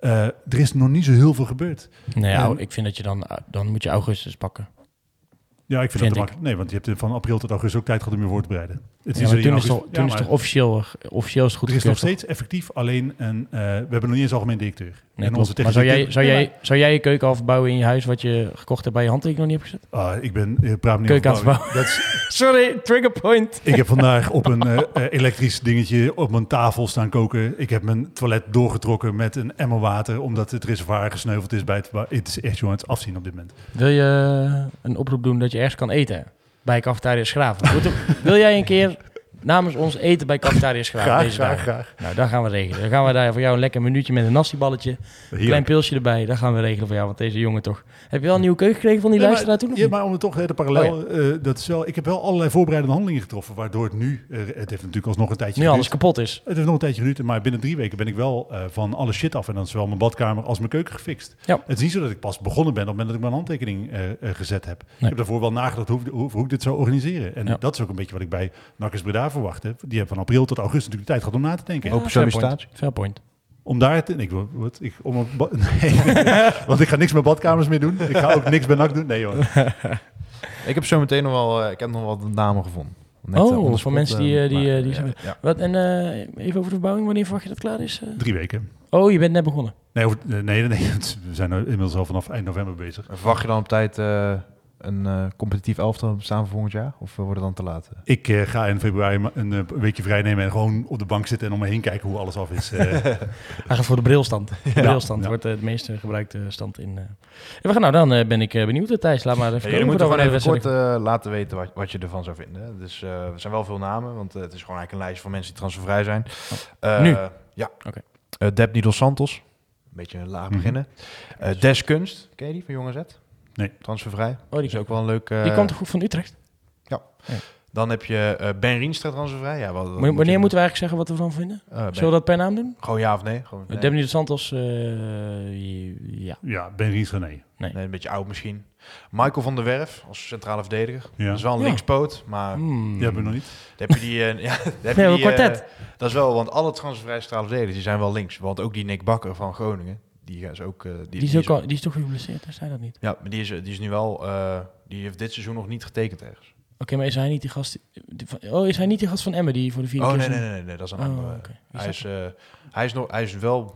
Er is nog niet zo heel veel gebeurd. Nee, ik vind dat je dan, dan moet je augustus pakken. Ja, ik vind, Vind dat ik. makkelijk. Nee, want je hebt van april tot augustus ook tijd gehad om je voor te bereiden. Het Ja, zo in toen is, toch, toen Ja, is toch officieel, officieel is het goed Er is nog steeds effectief alleen een... eh, we hebben nog niet eens algemeen directeur. Nee, En onze maar zou jij, zou, jij, zou jij je keuken afbouwen in je huis wat je gekocht hebt bij je handtekening nog niet hebt gezet? Ah, ik ben... Ik praat niet Keuken over aan het bouwen. Dat is, Sorry, trigger point. Ik heb vandaag op een eh, eh, elektrisch dingetje op mijn tafel staan koken. Ik heb mijn toilet doorgetrokken met een emmer water, omdat het reservoir gesneuveld is bij het... Het is echt, jongen, het is afzien op dit moment. Wil je een oproep doen dat je ergens kan eten? Bij Cafetaria Schraven. Wil jij een keer namens ons eten bij Cafetaria Schraven deze dagen? graag. Nou, dat gaan we regelen. Dan gaan we daar voor jou een lekker minuutje met een nastiballetje. Een klein pilsje erbij. Dat gaan we regelen voor jou. Want deze jongen toch... Heb je wel een nieuwe keuken gekregen van die Ja, toen? ja, maar om het toch de parallel, Oh, eh, dat is wel, ik heb wel allerlei voorbereidende handelingen getroffen, waardoor het nu, eh, het heeft natuurlijk alsnog een tijdje Nu alles kapot is. Het heeft nog een tijdje geduurd, maar binnen drie weken ben ik wel eh, van alle shit af en dan is zowel mijn badkamer als mijn keuken gefixt. Ja. Het is niet zo dat ik pas begonnen ben op het moment dat ik mijn handtekening gezet heb. Ik heb daarvoor wel nagedacht hoe, hoe, hoe ik dit zou organiseren. En dat is ook een beetje wat ik bij Nakkers Breda verwacht heb. Die hebben van april tot augustus natuurlijk de tijd gehad om na te denken. Open fair sollicitatie. point. Fair point. Om daar te... Ik, wat, ik, om een ba- nee, want ik ga niks met badkamers meer doen. Ik ga ook niks bij NAC doen. Nee hoor. Ik heb zo meteen nog wel, eh, ik heb nog wat namen gevonden. Net, Oh, eh, voor spot, mensen die, eh, eh, die, maar, eh, die ja. Wat, en eh, even over de verbouwing. Wanneer verwacht je dat klaar is? eh? Drie weken. Oh, je bent net begonnen. Nee, over- nee, nee, nee, we zijn er inmiddels al vanaf eind november bezig. En Verwacht je dan op tijd eh, een eh, competitief elftal bestaan voor volgend jaar? Of eh, wordt het dan te laat? Ik eh, ga in februari een, eh, weekje vrij nemen en gewoon op de bank zitten en om me heen kijken hoe alles af is. Eh, Hij gaat voor de brilstand. De brilstand ja. wordt de meest gebruikte stand in. eh. We gaan nou, dan eh, ben ik eh, benieuwd. Thijs, laat maar even Ja, moeten voordat gewoon even kort eh, laten weten wat, wat je ervan zou vinden. Dus eh, er zijn wel veel namen, want het is gewoon eigenlijk een lijst van mensen die transfervrij zijn. Eh, Nu? Ja. Oké. Eh, Deb Dos Santos, een beetje laag Mhm. beginnen. Eh, Des Kunst, ken je die van Jonge Z? Nee. Transfervrij. Oh, die, is ook wel een leuk... eh, die kwam toch goed van Utrecht? Dan heb je eh, Ben Rienstra transfervrij. Ja, wat, wat Wanneer moet je- moeten we eigenlijk zeggen wat we ervan vinden? Eh, Ben- Zullen we dat per naam doen? Gewoon ja of nee? Gewoon, nee. Debny de Santos, eh, ja. ja, Ben Rienstra, nee. Nee, een beetje oud misschien. Michael van der Werf als centrale verdediger. Ja. Dat is wel een Ja. linkspoot, maar Hmm. Die hebben we nog niet. Dan heb je die... eh, ja, heb Ja, je een die, eh, kwartet. dat is wel, want alle transfervrije centrale verdedigers die zijn wel links. Want ook die Nick Bakker van Groningen, die is ook... eh, die, Die is, ook al, die is toch geblesseerd, hij zei dat niet. Ja, maar die is, die is nu wel... eh, die heeft dit seizoen nog niet getekend ergens. Oké, maar is hij niet die gast... die van- oh, is hij niet die gast van Emmen die voor de vierde Oh keer... nee, nee, nee, nee, dat is een Oh, andere. Hij is eh, hij is nog, hij is wel,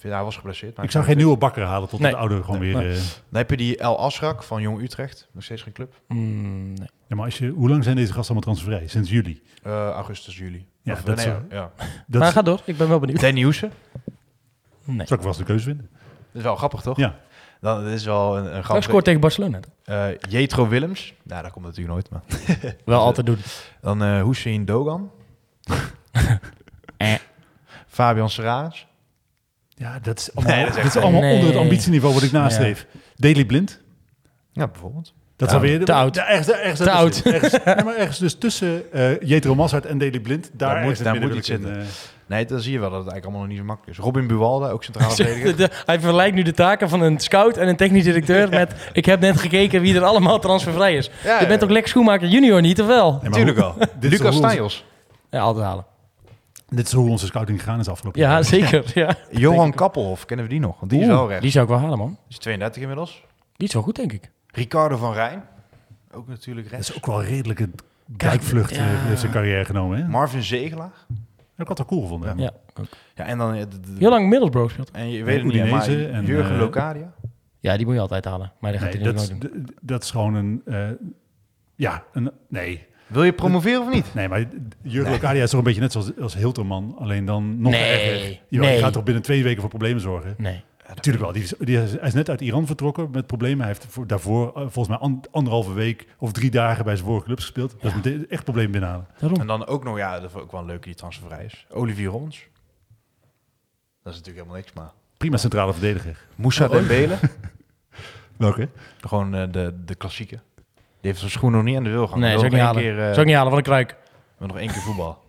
hij was geblesseerd. maar Ik zou geen nieuwe bakker halen tot Nee. de oude gewoon Nee. weer... Nee. eh, Dan heb je die El Asrak van Jong Utrecht, nog steeds geen club. Hmm, nee. ja, maar als je, hoe lang zijn deze gasten allemaal transfervrij? Sinds juli. Eh, augustus, juli. Ja, Of, dat nee, ja. Dat maar is- ga door, ik ben wel benieuwd. Danny Hoesen. Nee. zou ik vast de keuze vinden. Dat is wel grappig, toch? Ja. Dan, dat is wel een, een Hij grappig. scoort tegen Barcelona. Eh, Jetro Willems. Nou, dat komt natuurlijk nooit, maar. Wel altijd doen. Dan eh Hussein Dogan. Eh. Fabian Serraris. Ja, dat is allemaal, Nee, dat is dit echt- is allemaal Nee. onder het ambitieniveau wat ik nastreef. Daily Blind. Ja, bijvoorbeeld. Dat alweer... oud. Te oud. Ja, ergens, ergens Te ertussen. Ergens, nee, maar ergens dus tussen eh Jetro Massart en Daily Blind. Daar, moet- daar het moet iets een, Nee, dan zie je wel dat het eigenlijk allemaal nog niet zo makkelijk is. Robin Buwalda, ook centraal verdediger. De- hij vergelijkt nu de taken van een scout en een technisch directeur met... Ik heb net gekeken wie er allemaal transfervrij is. Ja, Je bent toch Lex Schoenmaker junior niet, of wel? Natuurlijk. Dit is Lucas Stajos. Ja, altijd halen. Dit is hoe onze scouting gegaan is afgelopen Ja, jaar. zeker. Ja. Johan Kappelhof, kennen we die nog? Want die is wel recht. Die zou ik wel halen, man. Die is 32 inmiddels. Die is wel goed, denk ik. Ricardo van Rijn. Ook natuurlijk Dat rechts. is ook wel een redelijke dijkvlucht ja. eh, in zijn carrière genomen. Hè? Marvin Zegelaar. Ik had het cool gevonden. Ja, ook. Ja, en dan... eh, de- de- Heel lang Middlesbrough speelt. En je weet het niet, maar en, Jurgen eh, Locadia. Ja, die moet je altijd halen. Maar die gaat Nee, hij dat, nooit doen. dat is gewoon een... eh, ja, een, nee. Wil je promoveren of niet? Nee, maar Jurgen Locadia is toch een beetje net zoals, als Hilterman. Alleen dan nog Nee, erger. Nee. Die gaat toch binnen twee weken voor problemen zorgen. Nee. Natuurlijk wel. Die, is- die is, hij is net uit Iran vertrokken met problemen. Hij heeft voor, daarvoor eh, volgens mij an- anderhalve week of drie dagen bij zijn vorige clubs gespeeld. Dat is meteen echt problemen binnenhalen. Daarom. En dan ook nog, ja, dat is ook wel een leuke die transfervrij is. Olivier Rons. Dat is natuurlijk helemaal niks, maar... Prima centrale verdediger. Moussa Dembele. Welke? Gewoon eh, de, de klassieke. Die heeft zijn schoenen nog niet aan de wil gaan. Nee, Wil zou ik niet halen. keer, eh, Zou ik niet halen van de kruik. nog één keer voetbal.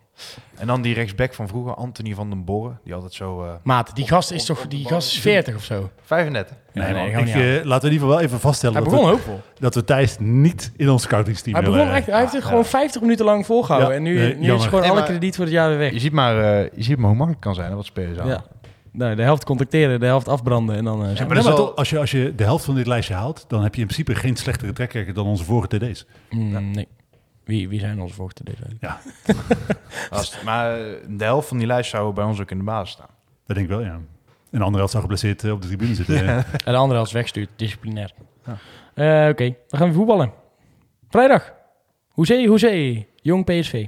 En dan die rechtsback van vroeger, Anthony van den Borren. Die altijd zo... eh Maat, die gast is toch... Die gast is 40 of zo. 35. Nee, nee, we ik, eh, laten we in ieder geval wel even vaststellen Hij dat, begon we, hoopvol. dat we Thijs niet in ons scoutingsteam Hij, willen. begon echt, hij heeft het gewoon 50 minuten lang volgehouden. Ja, en nu, nee, nu is gewoon Nee, alle krediet voor het jaar weer weg. Je ziet maar, eh, je ziet maar hoe makkelijk het kan zijn, hè, wat spelers aan. Ja. Nou, de helft contacteren, de helft afbranden en dan... eh, Ja, maar dat is als, je, als je de helft van dit lijstje haalt, dan heb je in principe geen slechtere trekkerker dan onze vorige TD's. Mm, nee. Wie, wie zijn onze deze week? Ja, Als, maar eh, de helft van die lijst zou bij ons ook in de basis staan. dat denk ik wel, ja. En de andere helft zou geblesseerd eh, op de tribune zitten. En de andere helft is wegstuurt, disciplinair. Eh, Oké, we gaan weer voetballen. Vrijdag. Hoezee, hoezee. Jong PSV.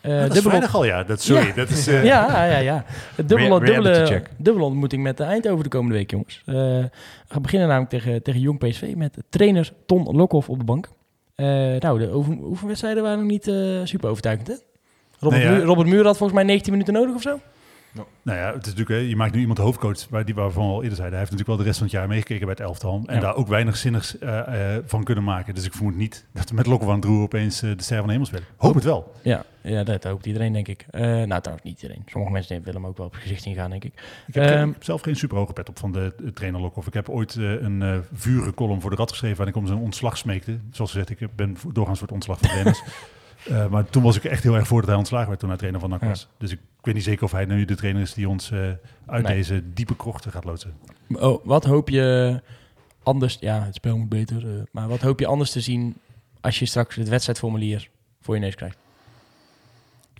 Eh, dat is vrijdag al, ja. Dat, sorry, Ja. dat is... eh, Ja, ja, ja. Het dubbele, dubbele, check. dubbele ontmoeting met de Eindhoven de komende week, jongens. Eh, we gaan beginnen namelijk tegen, tegen Jong PSV met trainer Ton Lokhoff op de bank. Eh, nou, de oefenwedstrijden waren nog niet eh, super overtuigend, hè? Robert, Nee, ja. Muur, Robert Muur had volgens mij 19 minuten nodig of zo. Nou ja, het is natuurlijk, hè, je maakt nu iemand de hoofdcoach, waar, die waarvan we al eerder zeiden. Hij heeft natuurlijk wel de rest van het jaar meegekeken bij het elftal. En Ja. daar ook weinig zinnigs eh, eh, van kunnen maken. Dus ik vermoed niet dat we met Lokhoff aan het roer opeens eh, de ster van de hemel spelen. Hoop het wel. Ja, ja dat hoopt iedereen, denk ik. Nou, trouwens niet iedereen. Sommige mensen willen hem ook wel op het gezicht zien gaan, denk ik. Ik heb, Ehm, zelf geen super hoge pet op van de, de trainer Lokhoff. Ik heb ooit een vurige column voor de Rad geschreven waarin ik om zijn ontslag smeekte. Zoals gezegd, ik ben doorgaans voor het ontslag van trainers. Eh, maar toen was ik echt heel erg voor dat hij ontslagen werd toen hij trainer van NAC Ja. was. Dus ik weet niet zeker of hij nu de trainer is die ons eh, uit Nee. deze diepe krochten gaat loodsen. Oh, wat hoop je anders... Ja, het spel moet beter. eh, maar wat hoop je anders te zien als je straks het wedstrijdformulier voor je neus krijgt?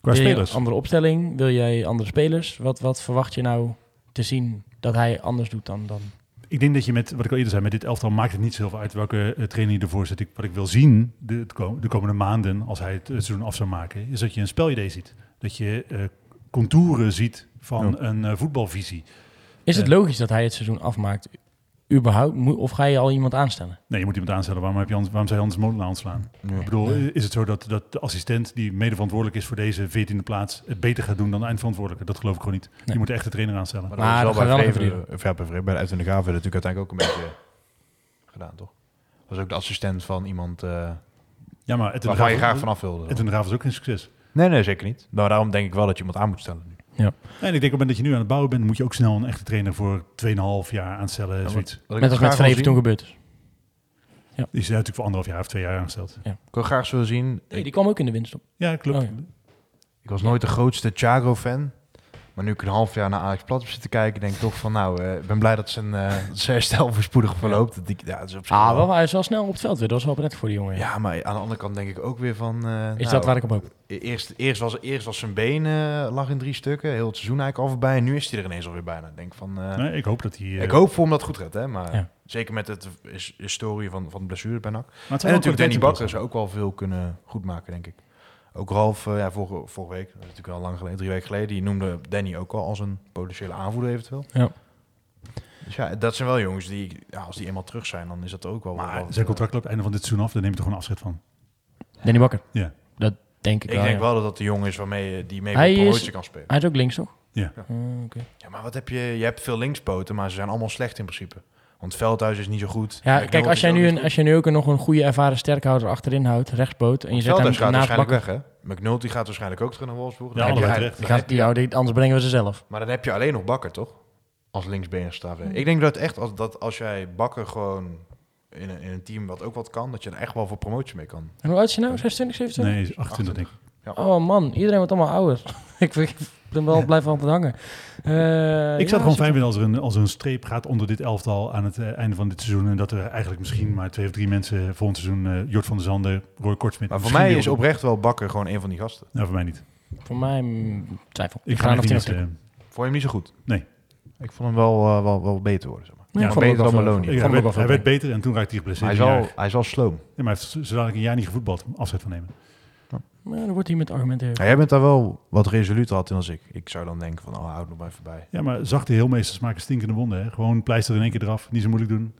Qua Wil spelers. andere opstelling? Wil jij andere spelers? Wat, wat verwacht je nou te zien dat hij anders doet dan... dan? Ik denk dat je met, wat ik al eerder zei, met dit elftal maakt het niet zoveel uit welke eh, trainer je ervoor zet. Ik, wat ik wil zien de, de komende maanden, als hij het, het seizoen af zou maken, is dat je een spelidee ziet. Dat je eh, contouren ziet van een eh, voetbalvisie. Is het logisch dat hij het seizoen afmaakt? Überhaupt? Of ga je al iemand aanstellen? Nee, je moet iemand aanstellen. Waarom, heb je anders, waarom zou je anders Molenaar ontslaan? Ik bedoel, Nee. is het zo dat, dat de assistent die mede verantwoordelijk is voor deze 14e plaats het beter gaat doen dan de eindverantwoordelijke? Dat geloof ik gewoon niet. Je moet echt de trainer aanstellen. Maar, Maar dat gaat bij even Vreven, of ja, bij Vreven, bij de de Graven natuurlijk uiteindelijk ook een beetje gedaan, toch? Was ook de assistent van iemand eh Ja, maar het waarvan je graag vanaf wilde. Het Graaf is ook geen succes. Nee, nee, zeker niet. Maar daarom denk ik wel dat je iemand aan moet stellen. Nee, en ik denk op het moment dat je nu aan het bouwen bent, moet je ook snel een echte trainer voor 2,5 jaar aanstellen. Ja, zoiets. Wat ik Net als met wil Vreven toen gebeurd is. Die is natuurlijk voor anderhalf jaar of twee jaar aangesteld. Ik wil graag zo zien. Nee, die kwam ook in de winst op. Ja, klopt. Oh, ja. ik was nooit de grootste Thiago-fan. Maar nu ik een half jaar naar Alex Plat heb zitten kijken, denk ik toch van nou, eh, ik ben blij dat zijn, eh, dat zijn herstel voorspoedig verloopt. Dat die, ja, dat is op zich Ah, wel- hij is wel snel op het veld weer. Dat was wel prettig voor die jongen. Ja, maar aan de andere kant denk ik ook weer van... eh, Is nou, dat waar ik op hoop? Eerst, eerst, was, eerst was zijn been eh, lag in drie stukken, heel het seizoen eigenlijk al voorbij. En nu is hij er ineens alweer bijna. Ik Denk van, eh, Nee, ik hoop dat hij... eh, ik hoop voor hem dat het goed gaat, hè. Maar Ja. zeker met het his- historie van, van de blessure bij NAC. maar het En natuurlijk Danny Bakker zou ook wel veel kunnen goedmaken, denk ik. Ook Ralf, eh, ja, vorige, vorige week, dat is natuurlijk al lang geleden, drie weken geleden, die noemde Danny ook al als een potentiële aanvoerder eventueel. Ja. Dus ja, dat zijn wel jongens die, ja, als die eenmaal terug zijn, dan is dat ook wel... Maar wel- zijn contract loopt einde van dit seizoen af, dan neem je toch gewoon afscheid van. Danny Bakker. Ja. Dat denk ik, Ik wel, denk ja. wel dat dat de jongen is waarmee je- die mee Hij promotie kan spelen. Hij is ook links, toch? Ja. Ah, oké. Ja, maar wat heb je? Je hebt veel linkspoten, maar ze zijn allemaal slecht in principe. Want Veldhuis is niet zo goed. Ja, kijk, als jij, nu een, als je nu ook een- nog een goede ervaren sterkhouder achterin houdt, rechtspoot, en je zet hem gaat naast waarschijnlijk Bakker, weg, hè? McNulty gaat waarschijnlijk ook terug naar Wolfsburg. Ja, Dan heb je gaat, die, houden- anders brengen we ze zelf. Maar dan heb je alleen nog Bakker, toch? Als linksbener staat. Ik denk dat echt, als, dat als jij Bakker gewoon in een, in een team wat ook wat kan, dat je er echt wel voor promotie mee kan. En hoe oud is je nou? 26, 27? Nee, 28 denk ik. Oh man, iedereen wordt allemaal ouder. ik, ik ben wel blijven altijd hangen. Eh, Ik ja, zou het gewoon fijn vinden als er, een, als er een streep gaat onder dit elftal aan het eh, einde van dit seizoen. En dat er eigenlijk misschien maar twee of drie mensen volgend seizoen, eh Jort van der Zanden, Roy Kortsmit. Maar voor mij is op- oprecht wel Bakker gewoon een van die gasten. Nou, voor mij niet. Voor mij mm, twijfel. Ik ga nog niet Vond je hem niet zo goed? Nee. Ik vond hem wel, wel, wel beter worden, zeg maar. Ja, ik hem beter dan wel Maloney. ja, ik hij, werd, hij beter en toen raakte hij geblesseerd. Hij is, al, hij is al sloom. Ja, maar hij heeft zo dadelijk een jaar niet gevoetbald. Afzet van nemen. Ja, dan wordt hij met argumenten. Ja, jij bent daar wel wat resoluter had in als ik. Ik zou dan denken van, oh, houd nog maar even bij. Ja, maar zachte heelmeesters maken stinkende wonden. Hè? Gewoon pleister in één keer eraf. Niet zo moeilijk doen.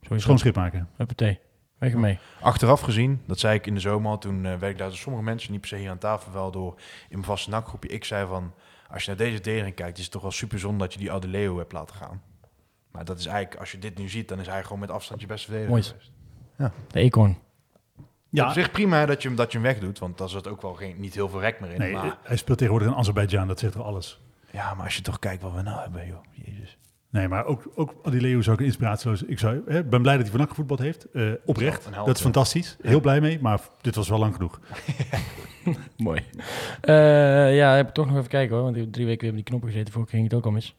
Sowieso. Schoon schip maken. Huppatee. Weg ermee. Achteraf gezien, dat zei ik in de zomer al, toen eh werkte ik daar door sommige mensen, niet per se hier aan tafel, wel door in mijn vaste nakgroepje. Ik zei van, als je naar deze dering kijkt, is het toch wel super zonde dat je die oude Leo hebt laten gaan. Maar dat is eigenlijk, als je dit nu ziet, dan is hij gewoon met afstand je beste verdediger Mooi. geweest. De eekhoorn. Ja, Op zich prima dat je, hem, dat je hem wegdoet, want daar zit ook wel geen, niet heel veel rek meer in. nee, maar, hij speelt tegenwoordig in Azerbeidzjan. Dat zegt toch alles. ja, maar als je toch kijkt wat we nou hebben, joh. Jezus. Nee, maar ook, ook Adileo zou ik een inspiratieloos... Ik zou, hè, ben blij dat hij vannacht gevoetbald heeft. Eh, oprecht. Dat is ja. fantastisch. Heel blij mee. Maar dit was wel lang genoeg. Mooi. Eh, ja, ik heb toch nog even kijken hoor. Want ik heb drie weken weer op die knoppen gezeten. Vorige keer ging het ook al mis.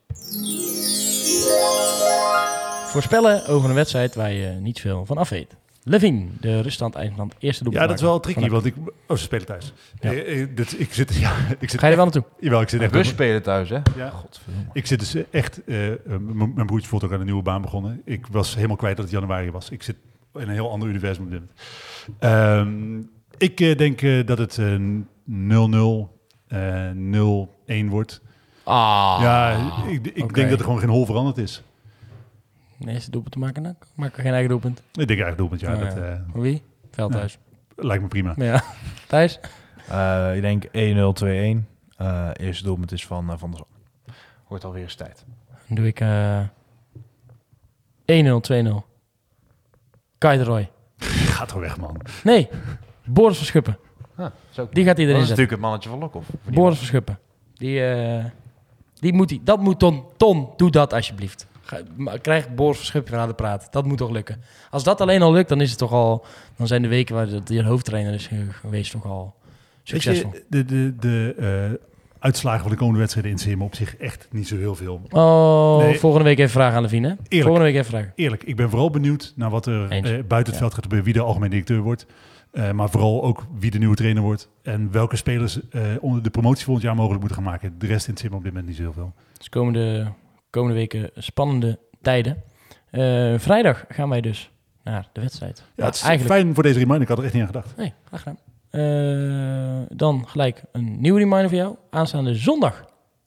Voorspellen over een wedstrijd waar je niet veel van af weet. Levin, de ruststand Eindland, eerste doelpunt. Ja, dat is wel tricky. Want ik... Oh, ze spelen thuis. Ja. Eh, eh, dit, ik zit... Ja, ik zit Ga je er wel naartoe? Jawel, ik zit echt... We spelen thuis, hè? Ja. Godverdomme. Ik zit dus echt... eh, mijn broertje is bijvoorbeeld ook aan een nieuwe baan begonnen. Ik was helemaal kwijt dat het januari was. Ik zit in een heel ander universum op dit moment. Ehm, ik denk eh, dat het eh, 0-0, eh 0-1 wordt. Ah. ja, ik, ik denk dat er gewoon geen hol veranderd is. De eerste doelpunt te maken dan? Maak er geen eigen doelpunt. Ik denk eigenlijk doelpunt, ja. Oh, dat ja. eh, Wie? Veldhuis. lijkt me prima. Ja. Thijs? Eh, ik denk 1-0, 2-1. Eh eerste doelpunt is van eh, Van der Zand. Wordt alweer eens tijd. Dan doe ik eh 1-0, 2-0. Kai de Roy. Gaat toch weg, man. Nee, Boris Verschuppen. Ah, zo. Die gaat hij Dat erin is zetten. natuurlijk het mannetje van Lokhoff. Boris Verschuppen. Die, eh, die moet die, dat moet Ton, Ton, doe dat alsjeblieft. Krijg Boris Verschuppen aan de praat. Dat moet toch lukken. Als dat alleen al lukt, dan is het toch al... Dan zijn de weken waar de, hoofdtrainer is ge- geweest toch al succesvol. je, de, de, de eh, uitslagen van de komende wedstrijden in me op zich echt niet zo heel veel. Oh, Nee. volgende week even vragen aan Levine. hè? Volgende week even vragen. Eerlijk, ik ben vooral benieuwd naar wat er eh, buiten het veld gaat gebeuren. Wie de algemeen directeur wordt. Eh, maar vooral ook wie de nieuwe trainer wordt. En welke spelers onder de promotie volgend jaar mogelijk moeten gaan maken. De rest in het sim op dit moment niet zo heel veel. Dus komende, komende weken spannende tijden. Eh, vrijdag gaan wij dus naar de wedstrijd. Ja, het is eigenlijk fijn voor deze reminder. Ik had er echt niet aan gedacht. Nee, graag gedaan. Eh, dan gelijk een nieuwe reminder voor jou. Aanstaande zondag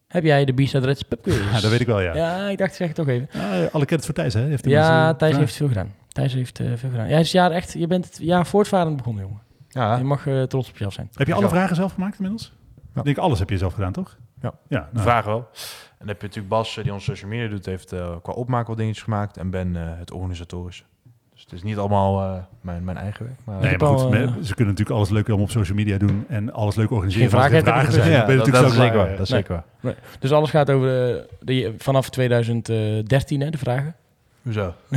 heb jij de Bisa Reds Pub Quiz. Ja, dat weet ik wel, ja. Ja, ik dacht, zeg het toch even. Ja, alle kennis voor Thijs, hè? Heeft Ja, Thijs ja. heeft veel gedaan. Thijs heeft eh, veel gedaan. Jij is het jaar echt, je bent het jaar voortvarend begonnen, jongen. Ja, Je mag eh, trots op jezelf zijn. Heb je alle vragen zelf gemaakt inmiddels? Ja. Ik denk alles heb je zelf gedaan, toch? Ja. Ja, nou, vraag wel. En dan heb je natuurlijk Bas, eh, die ons social media doet, heeft eh, qua opmaken wat dingetjes gemaakt. En Ben eh, het organisatorische. Dus het is niet allemaal eh, mijn, mijn eigen werk. Maar, Nee, maar goed, al, ze kunnen natuurlijk alles leuk allemaal op social media doen en alles leuk organiseren. Geen vragen vragen hebben, zijn. ja, dat, is zeker waar. Dat is Nee. zeker waar. Dus alles gaat over de, de, vanaf 2013, hè, de vragen. Hoezo?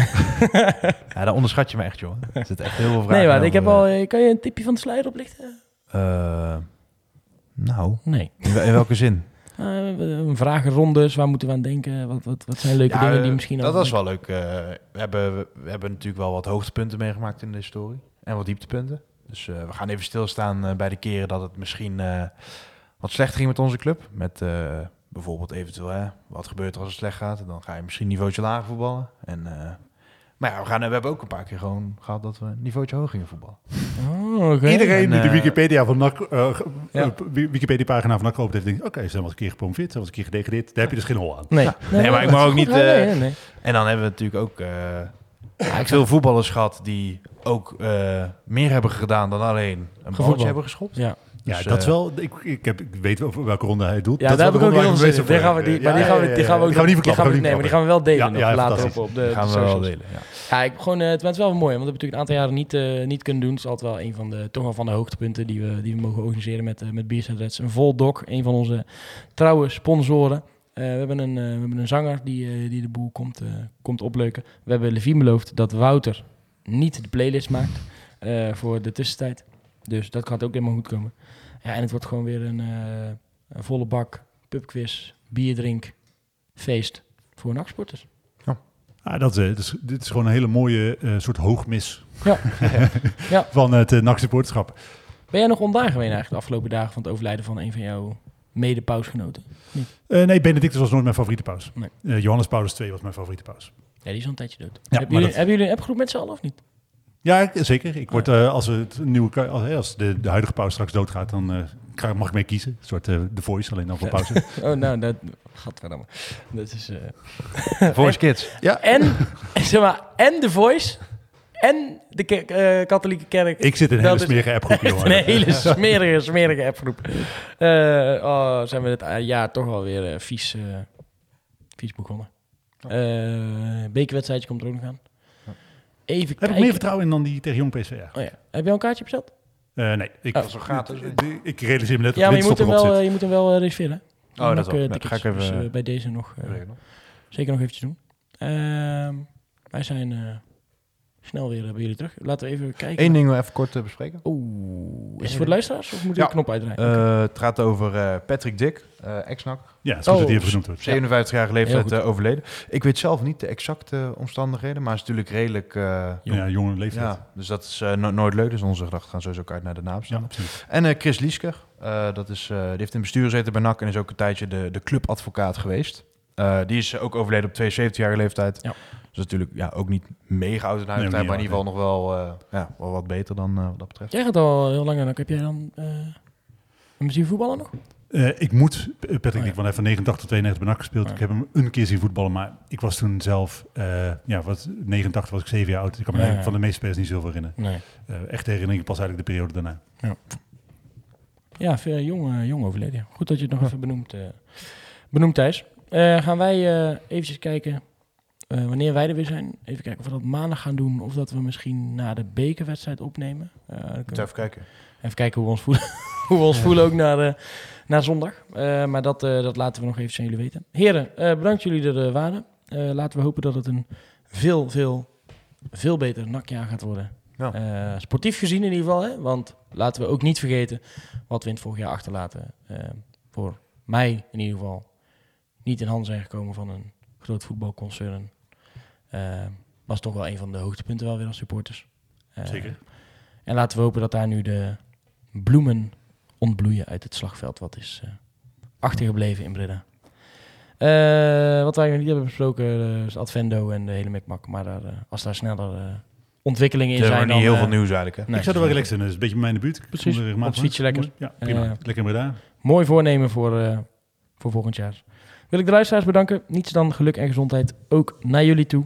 ja, daar onderschat je me echt, joh. Er zitten echt heel veel vragen nee, maar over, ik heb al, kan je een tipje van de sluier oplichten? Eh, nou, Nee. in, wel- in welke zin? Uh, vragenrondes, waar moeten we aan denken? Wat, wat, wat zijn leuke Ja, dingen die eh, misschien... Dat was wel leuk. eh, we, hebben, we hebben natuurlijk wel wat hoogtepunten meegemaakt in de historie. En wat dieptepunten. Dus eh, we gaan even stilstaan eh, bij de keren dat het misschien eh, wat slechter ging met onze club. Met eh, bijvoorbeeld eventueel, hè, wat gebeurt er als het slecht gaat? Dan ga je misschien een niveautje lager voetballen. En, eh, maar ja, we, gaan, we hebben ook een paar keer gewoon gehad dat we een niveautje hoger gingen voetballen. Oh, oké. Iedereen En, die de eh, Wikipedia van NAC, eh, Ja. eh, Wi- Wikipedia-pagina van NAC opent heeft, denkt, oké, ze zijn wel eens een keer gepromoveerd, ze zijn wel eens een keer gedegradeerd. Daar heb je dus geen hol aan. Nee. Nee, maar ik mag ook niet, Nee, nee, eh, nee, nee. En dan hebben we natuurlijk ook eh, veel voetballers gehad die ook eh, meer hebben gedaan dan alleen een balletje hebben geschopt. Ja, Ja, Dus, dat is eh, wel, ik, ik, heb, ik weet over welke ronde hij doet. ja dat daar heb ik ook heel veel zin in. Die gaan we, die, maar die gaan we, die gaan we ook die gaan we niet die verklappen. gaan we- Nee, maar die gaan we wel delen. Ja, later op, op de, Die gaan we wel delen. Ja. Ja, ik, gewoon, eh, het was wel mooi, want we hebben natuurlijk een aantal jaren niet, eh, niet kunnen doen. Het is altijd wel een van de, toch wel van de hoogtepunten die we, die we mogen organiseren met, uh, met. Een vol dok, een van onze trouwe sponsoren. We, hebben een, we hebben een zanger die, die de boel komt, komt opleuken. We hebben Levine beloofd dat Wouter niet de playlist maakt voor de tussentijd. Dus dat gaat ook helemaal goed komen. Ja, en het wordt gewoon weer een, eh, een volle bak pubquiz, bierdrink, feest voor nachtsporters. Ah, dat, is, eh, dit is, dit is gewoon een hele mooie eh, soort hoogmis Ja. Ja. van het uh, NAC-supporterschap. Ben jij nog ondagen geweest eigenlijk de afgelopen dagen van het overlijden van een van jouw mede-pausgenoten? Uh, nee, Benedictus was nooit mijn favoriete paus. Nee. Johannes Paulus II was mijn favoriete paus. Ja, die is al een tijdje dood. Ja, hebben, jullie, dat- hebben jullie een appgroep met z'n allen of niet? Ja, zeker. Ik word, eh, als, het nieuwe, als, als de, de huidige paus straks doodgaat, dan krijg- mag ik mee kiezen. Een soort eh The Voice, alleen dan voor pauze. Oh, nou, dat... Gadverdamme. Dat is... Voice Kids. En, zeg maar, en The Voice... En de ke- katholieke kerk. ik zit in een hele smerige appgroep, jongen. een hele smerige, smerige appgroep. Oh, zijn we het eh, jaar toch wel weer vies, vies begonnen. Eh bekerwedstrijdje komt er ook nog aan. Even Heb kijken. ik meer vertrouwen in dan die tegen Jong PSV? Ja. Oh ja. Heb je al een kaartje besteld? Eh, nee, ik, Oh. Is wel gratis. ik, ik realiseer me net Ja, dat maar je moet hem wel, zit. je moet hem wel eh, reserveren. Oh, dat wel. tickets. ga ik even, Dus, eh, eh, bij deze nog, eh, zeker nog eventjes doen. Ehm, wij zijn eh, snel weer eh, bij jullie terug. Laten we even kijken. Eén ding nog even kort te bespreken. Oeh, is het voor de luisteraars of moet je Ja. de knop uitdraaien? Eh, het gaat over eh, Patrick Dick, eh ex-NAC. Ja, het is goed Oh, dat die even genoemd wordt. 57-jarige Heel leeftijd eh, overleden. Ik weet zelf niet de exacte omstandigheden, maar het is natuurlijk redelijk... eh, Ja, jonge leeftijd. ja, dus dat is eh, no- nooit leuk. Dus onze gedachten gaan sowieso ook uit naar de naam. Ja, absoluut. En eh, Chris Liesker, eh, dat is, eh, die heeft in het bestuur gezeten bij NAC en is ook een tijdje de, de clubadvocaat geweest. Eh, die is ook overleden op 72-jarige leeftijd. Ja. Dus natuurlijk ja, ook niet mega oud in Nee, niet maar in ieder geval nog wel, eh, ja, wel wat beter dan eh, wat dat betreft. Jij gaat al heel lang naar. Heb jij dan eh een misschien voetballen nog? Eh, ik moet, Patrick, Oh, ja. ik van van 89 tot 92 bij NAC gespeeld. Oh, Ik ja. heb hem een keer zien voetballen, maar ik was toen zelf, eh, ja, wat, 89 was ik 7 jaar oud. Ik kan me Ja, ja. van de meeste spelers niet zoveel herinneren. Nee. Eh echt herinner ik pas eigenlijk de periode daarna. Ja, veel jong, jong overleden. ja. Goed dat je het nog even benoemt, eh benoemt Thijs. Eh, gaan wij eh eventjes kijken eh, wanneer wij er weer zijn. Even kijken of we dat maandag gaan doen. Of dat we misschien na de bekerwedstrijd opnemen. Eh, we even kijken. even kijken hoe we ons voelen, hoe we ons voelen ook naar, eh, naar zondag. Eh, maar dat, eh, dat laten we nog even aan jullie weten. Heren, eh, bedankt jullie er waren. Eh, laten we hopen dat het een veel, veel, veel beter nakjaar gaat worden. Ja. Eh, sportief gezien in ieder geval. Hè? Want laten we ook niet vergeten wat we in het vorig jaar achterlaten. Voor mij in ieder geval niet in handen zijn gekomen van een groot voetbalconcern. Eh, was toch wel een van de hoogtepunten wel weer als supporters. Eh, Zeker. En laten we hopen dat daar nu de bloemen ontbloeien uit het slagveld. Wat is eh, achtergebleven in Breda. Eh, wat wij nog niet hebben besproken eh, is Advendo en de hele mikmak. Maar daar, als daar sneller ontwikkelingen in Er is zijn niet dan... heel veel nieuws eigenlijk. Hè? nee, ik zou er wel relaxed in. Dat is een beetje bij mij in de buurt. Ik Precies. er Op het fietsje lekker. Ja, prima. Lekker in Breda. Mooi voornemen voor, eh, voor volgend jaar. Wil ik de luisteraars bedanken. Niets dan geluk en gezondheid ook naar jullie toe.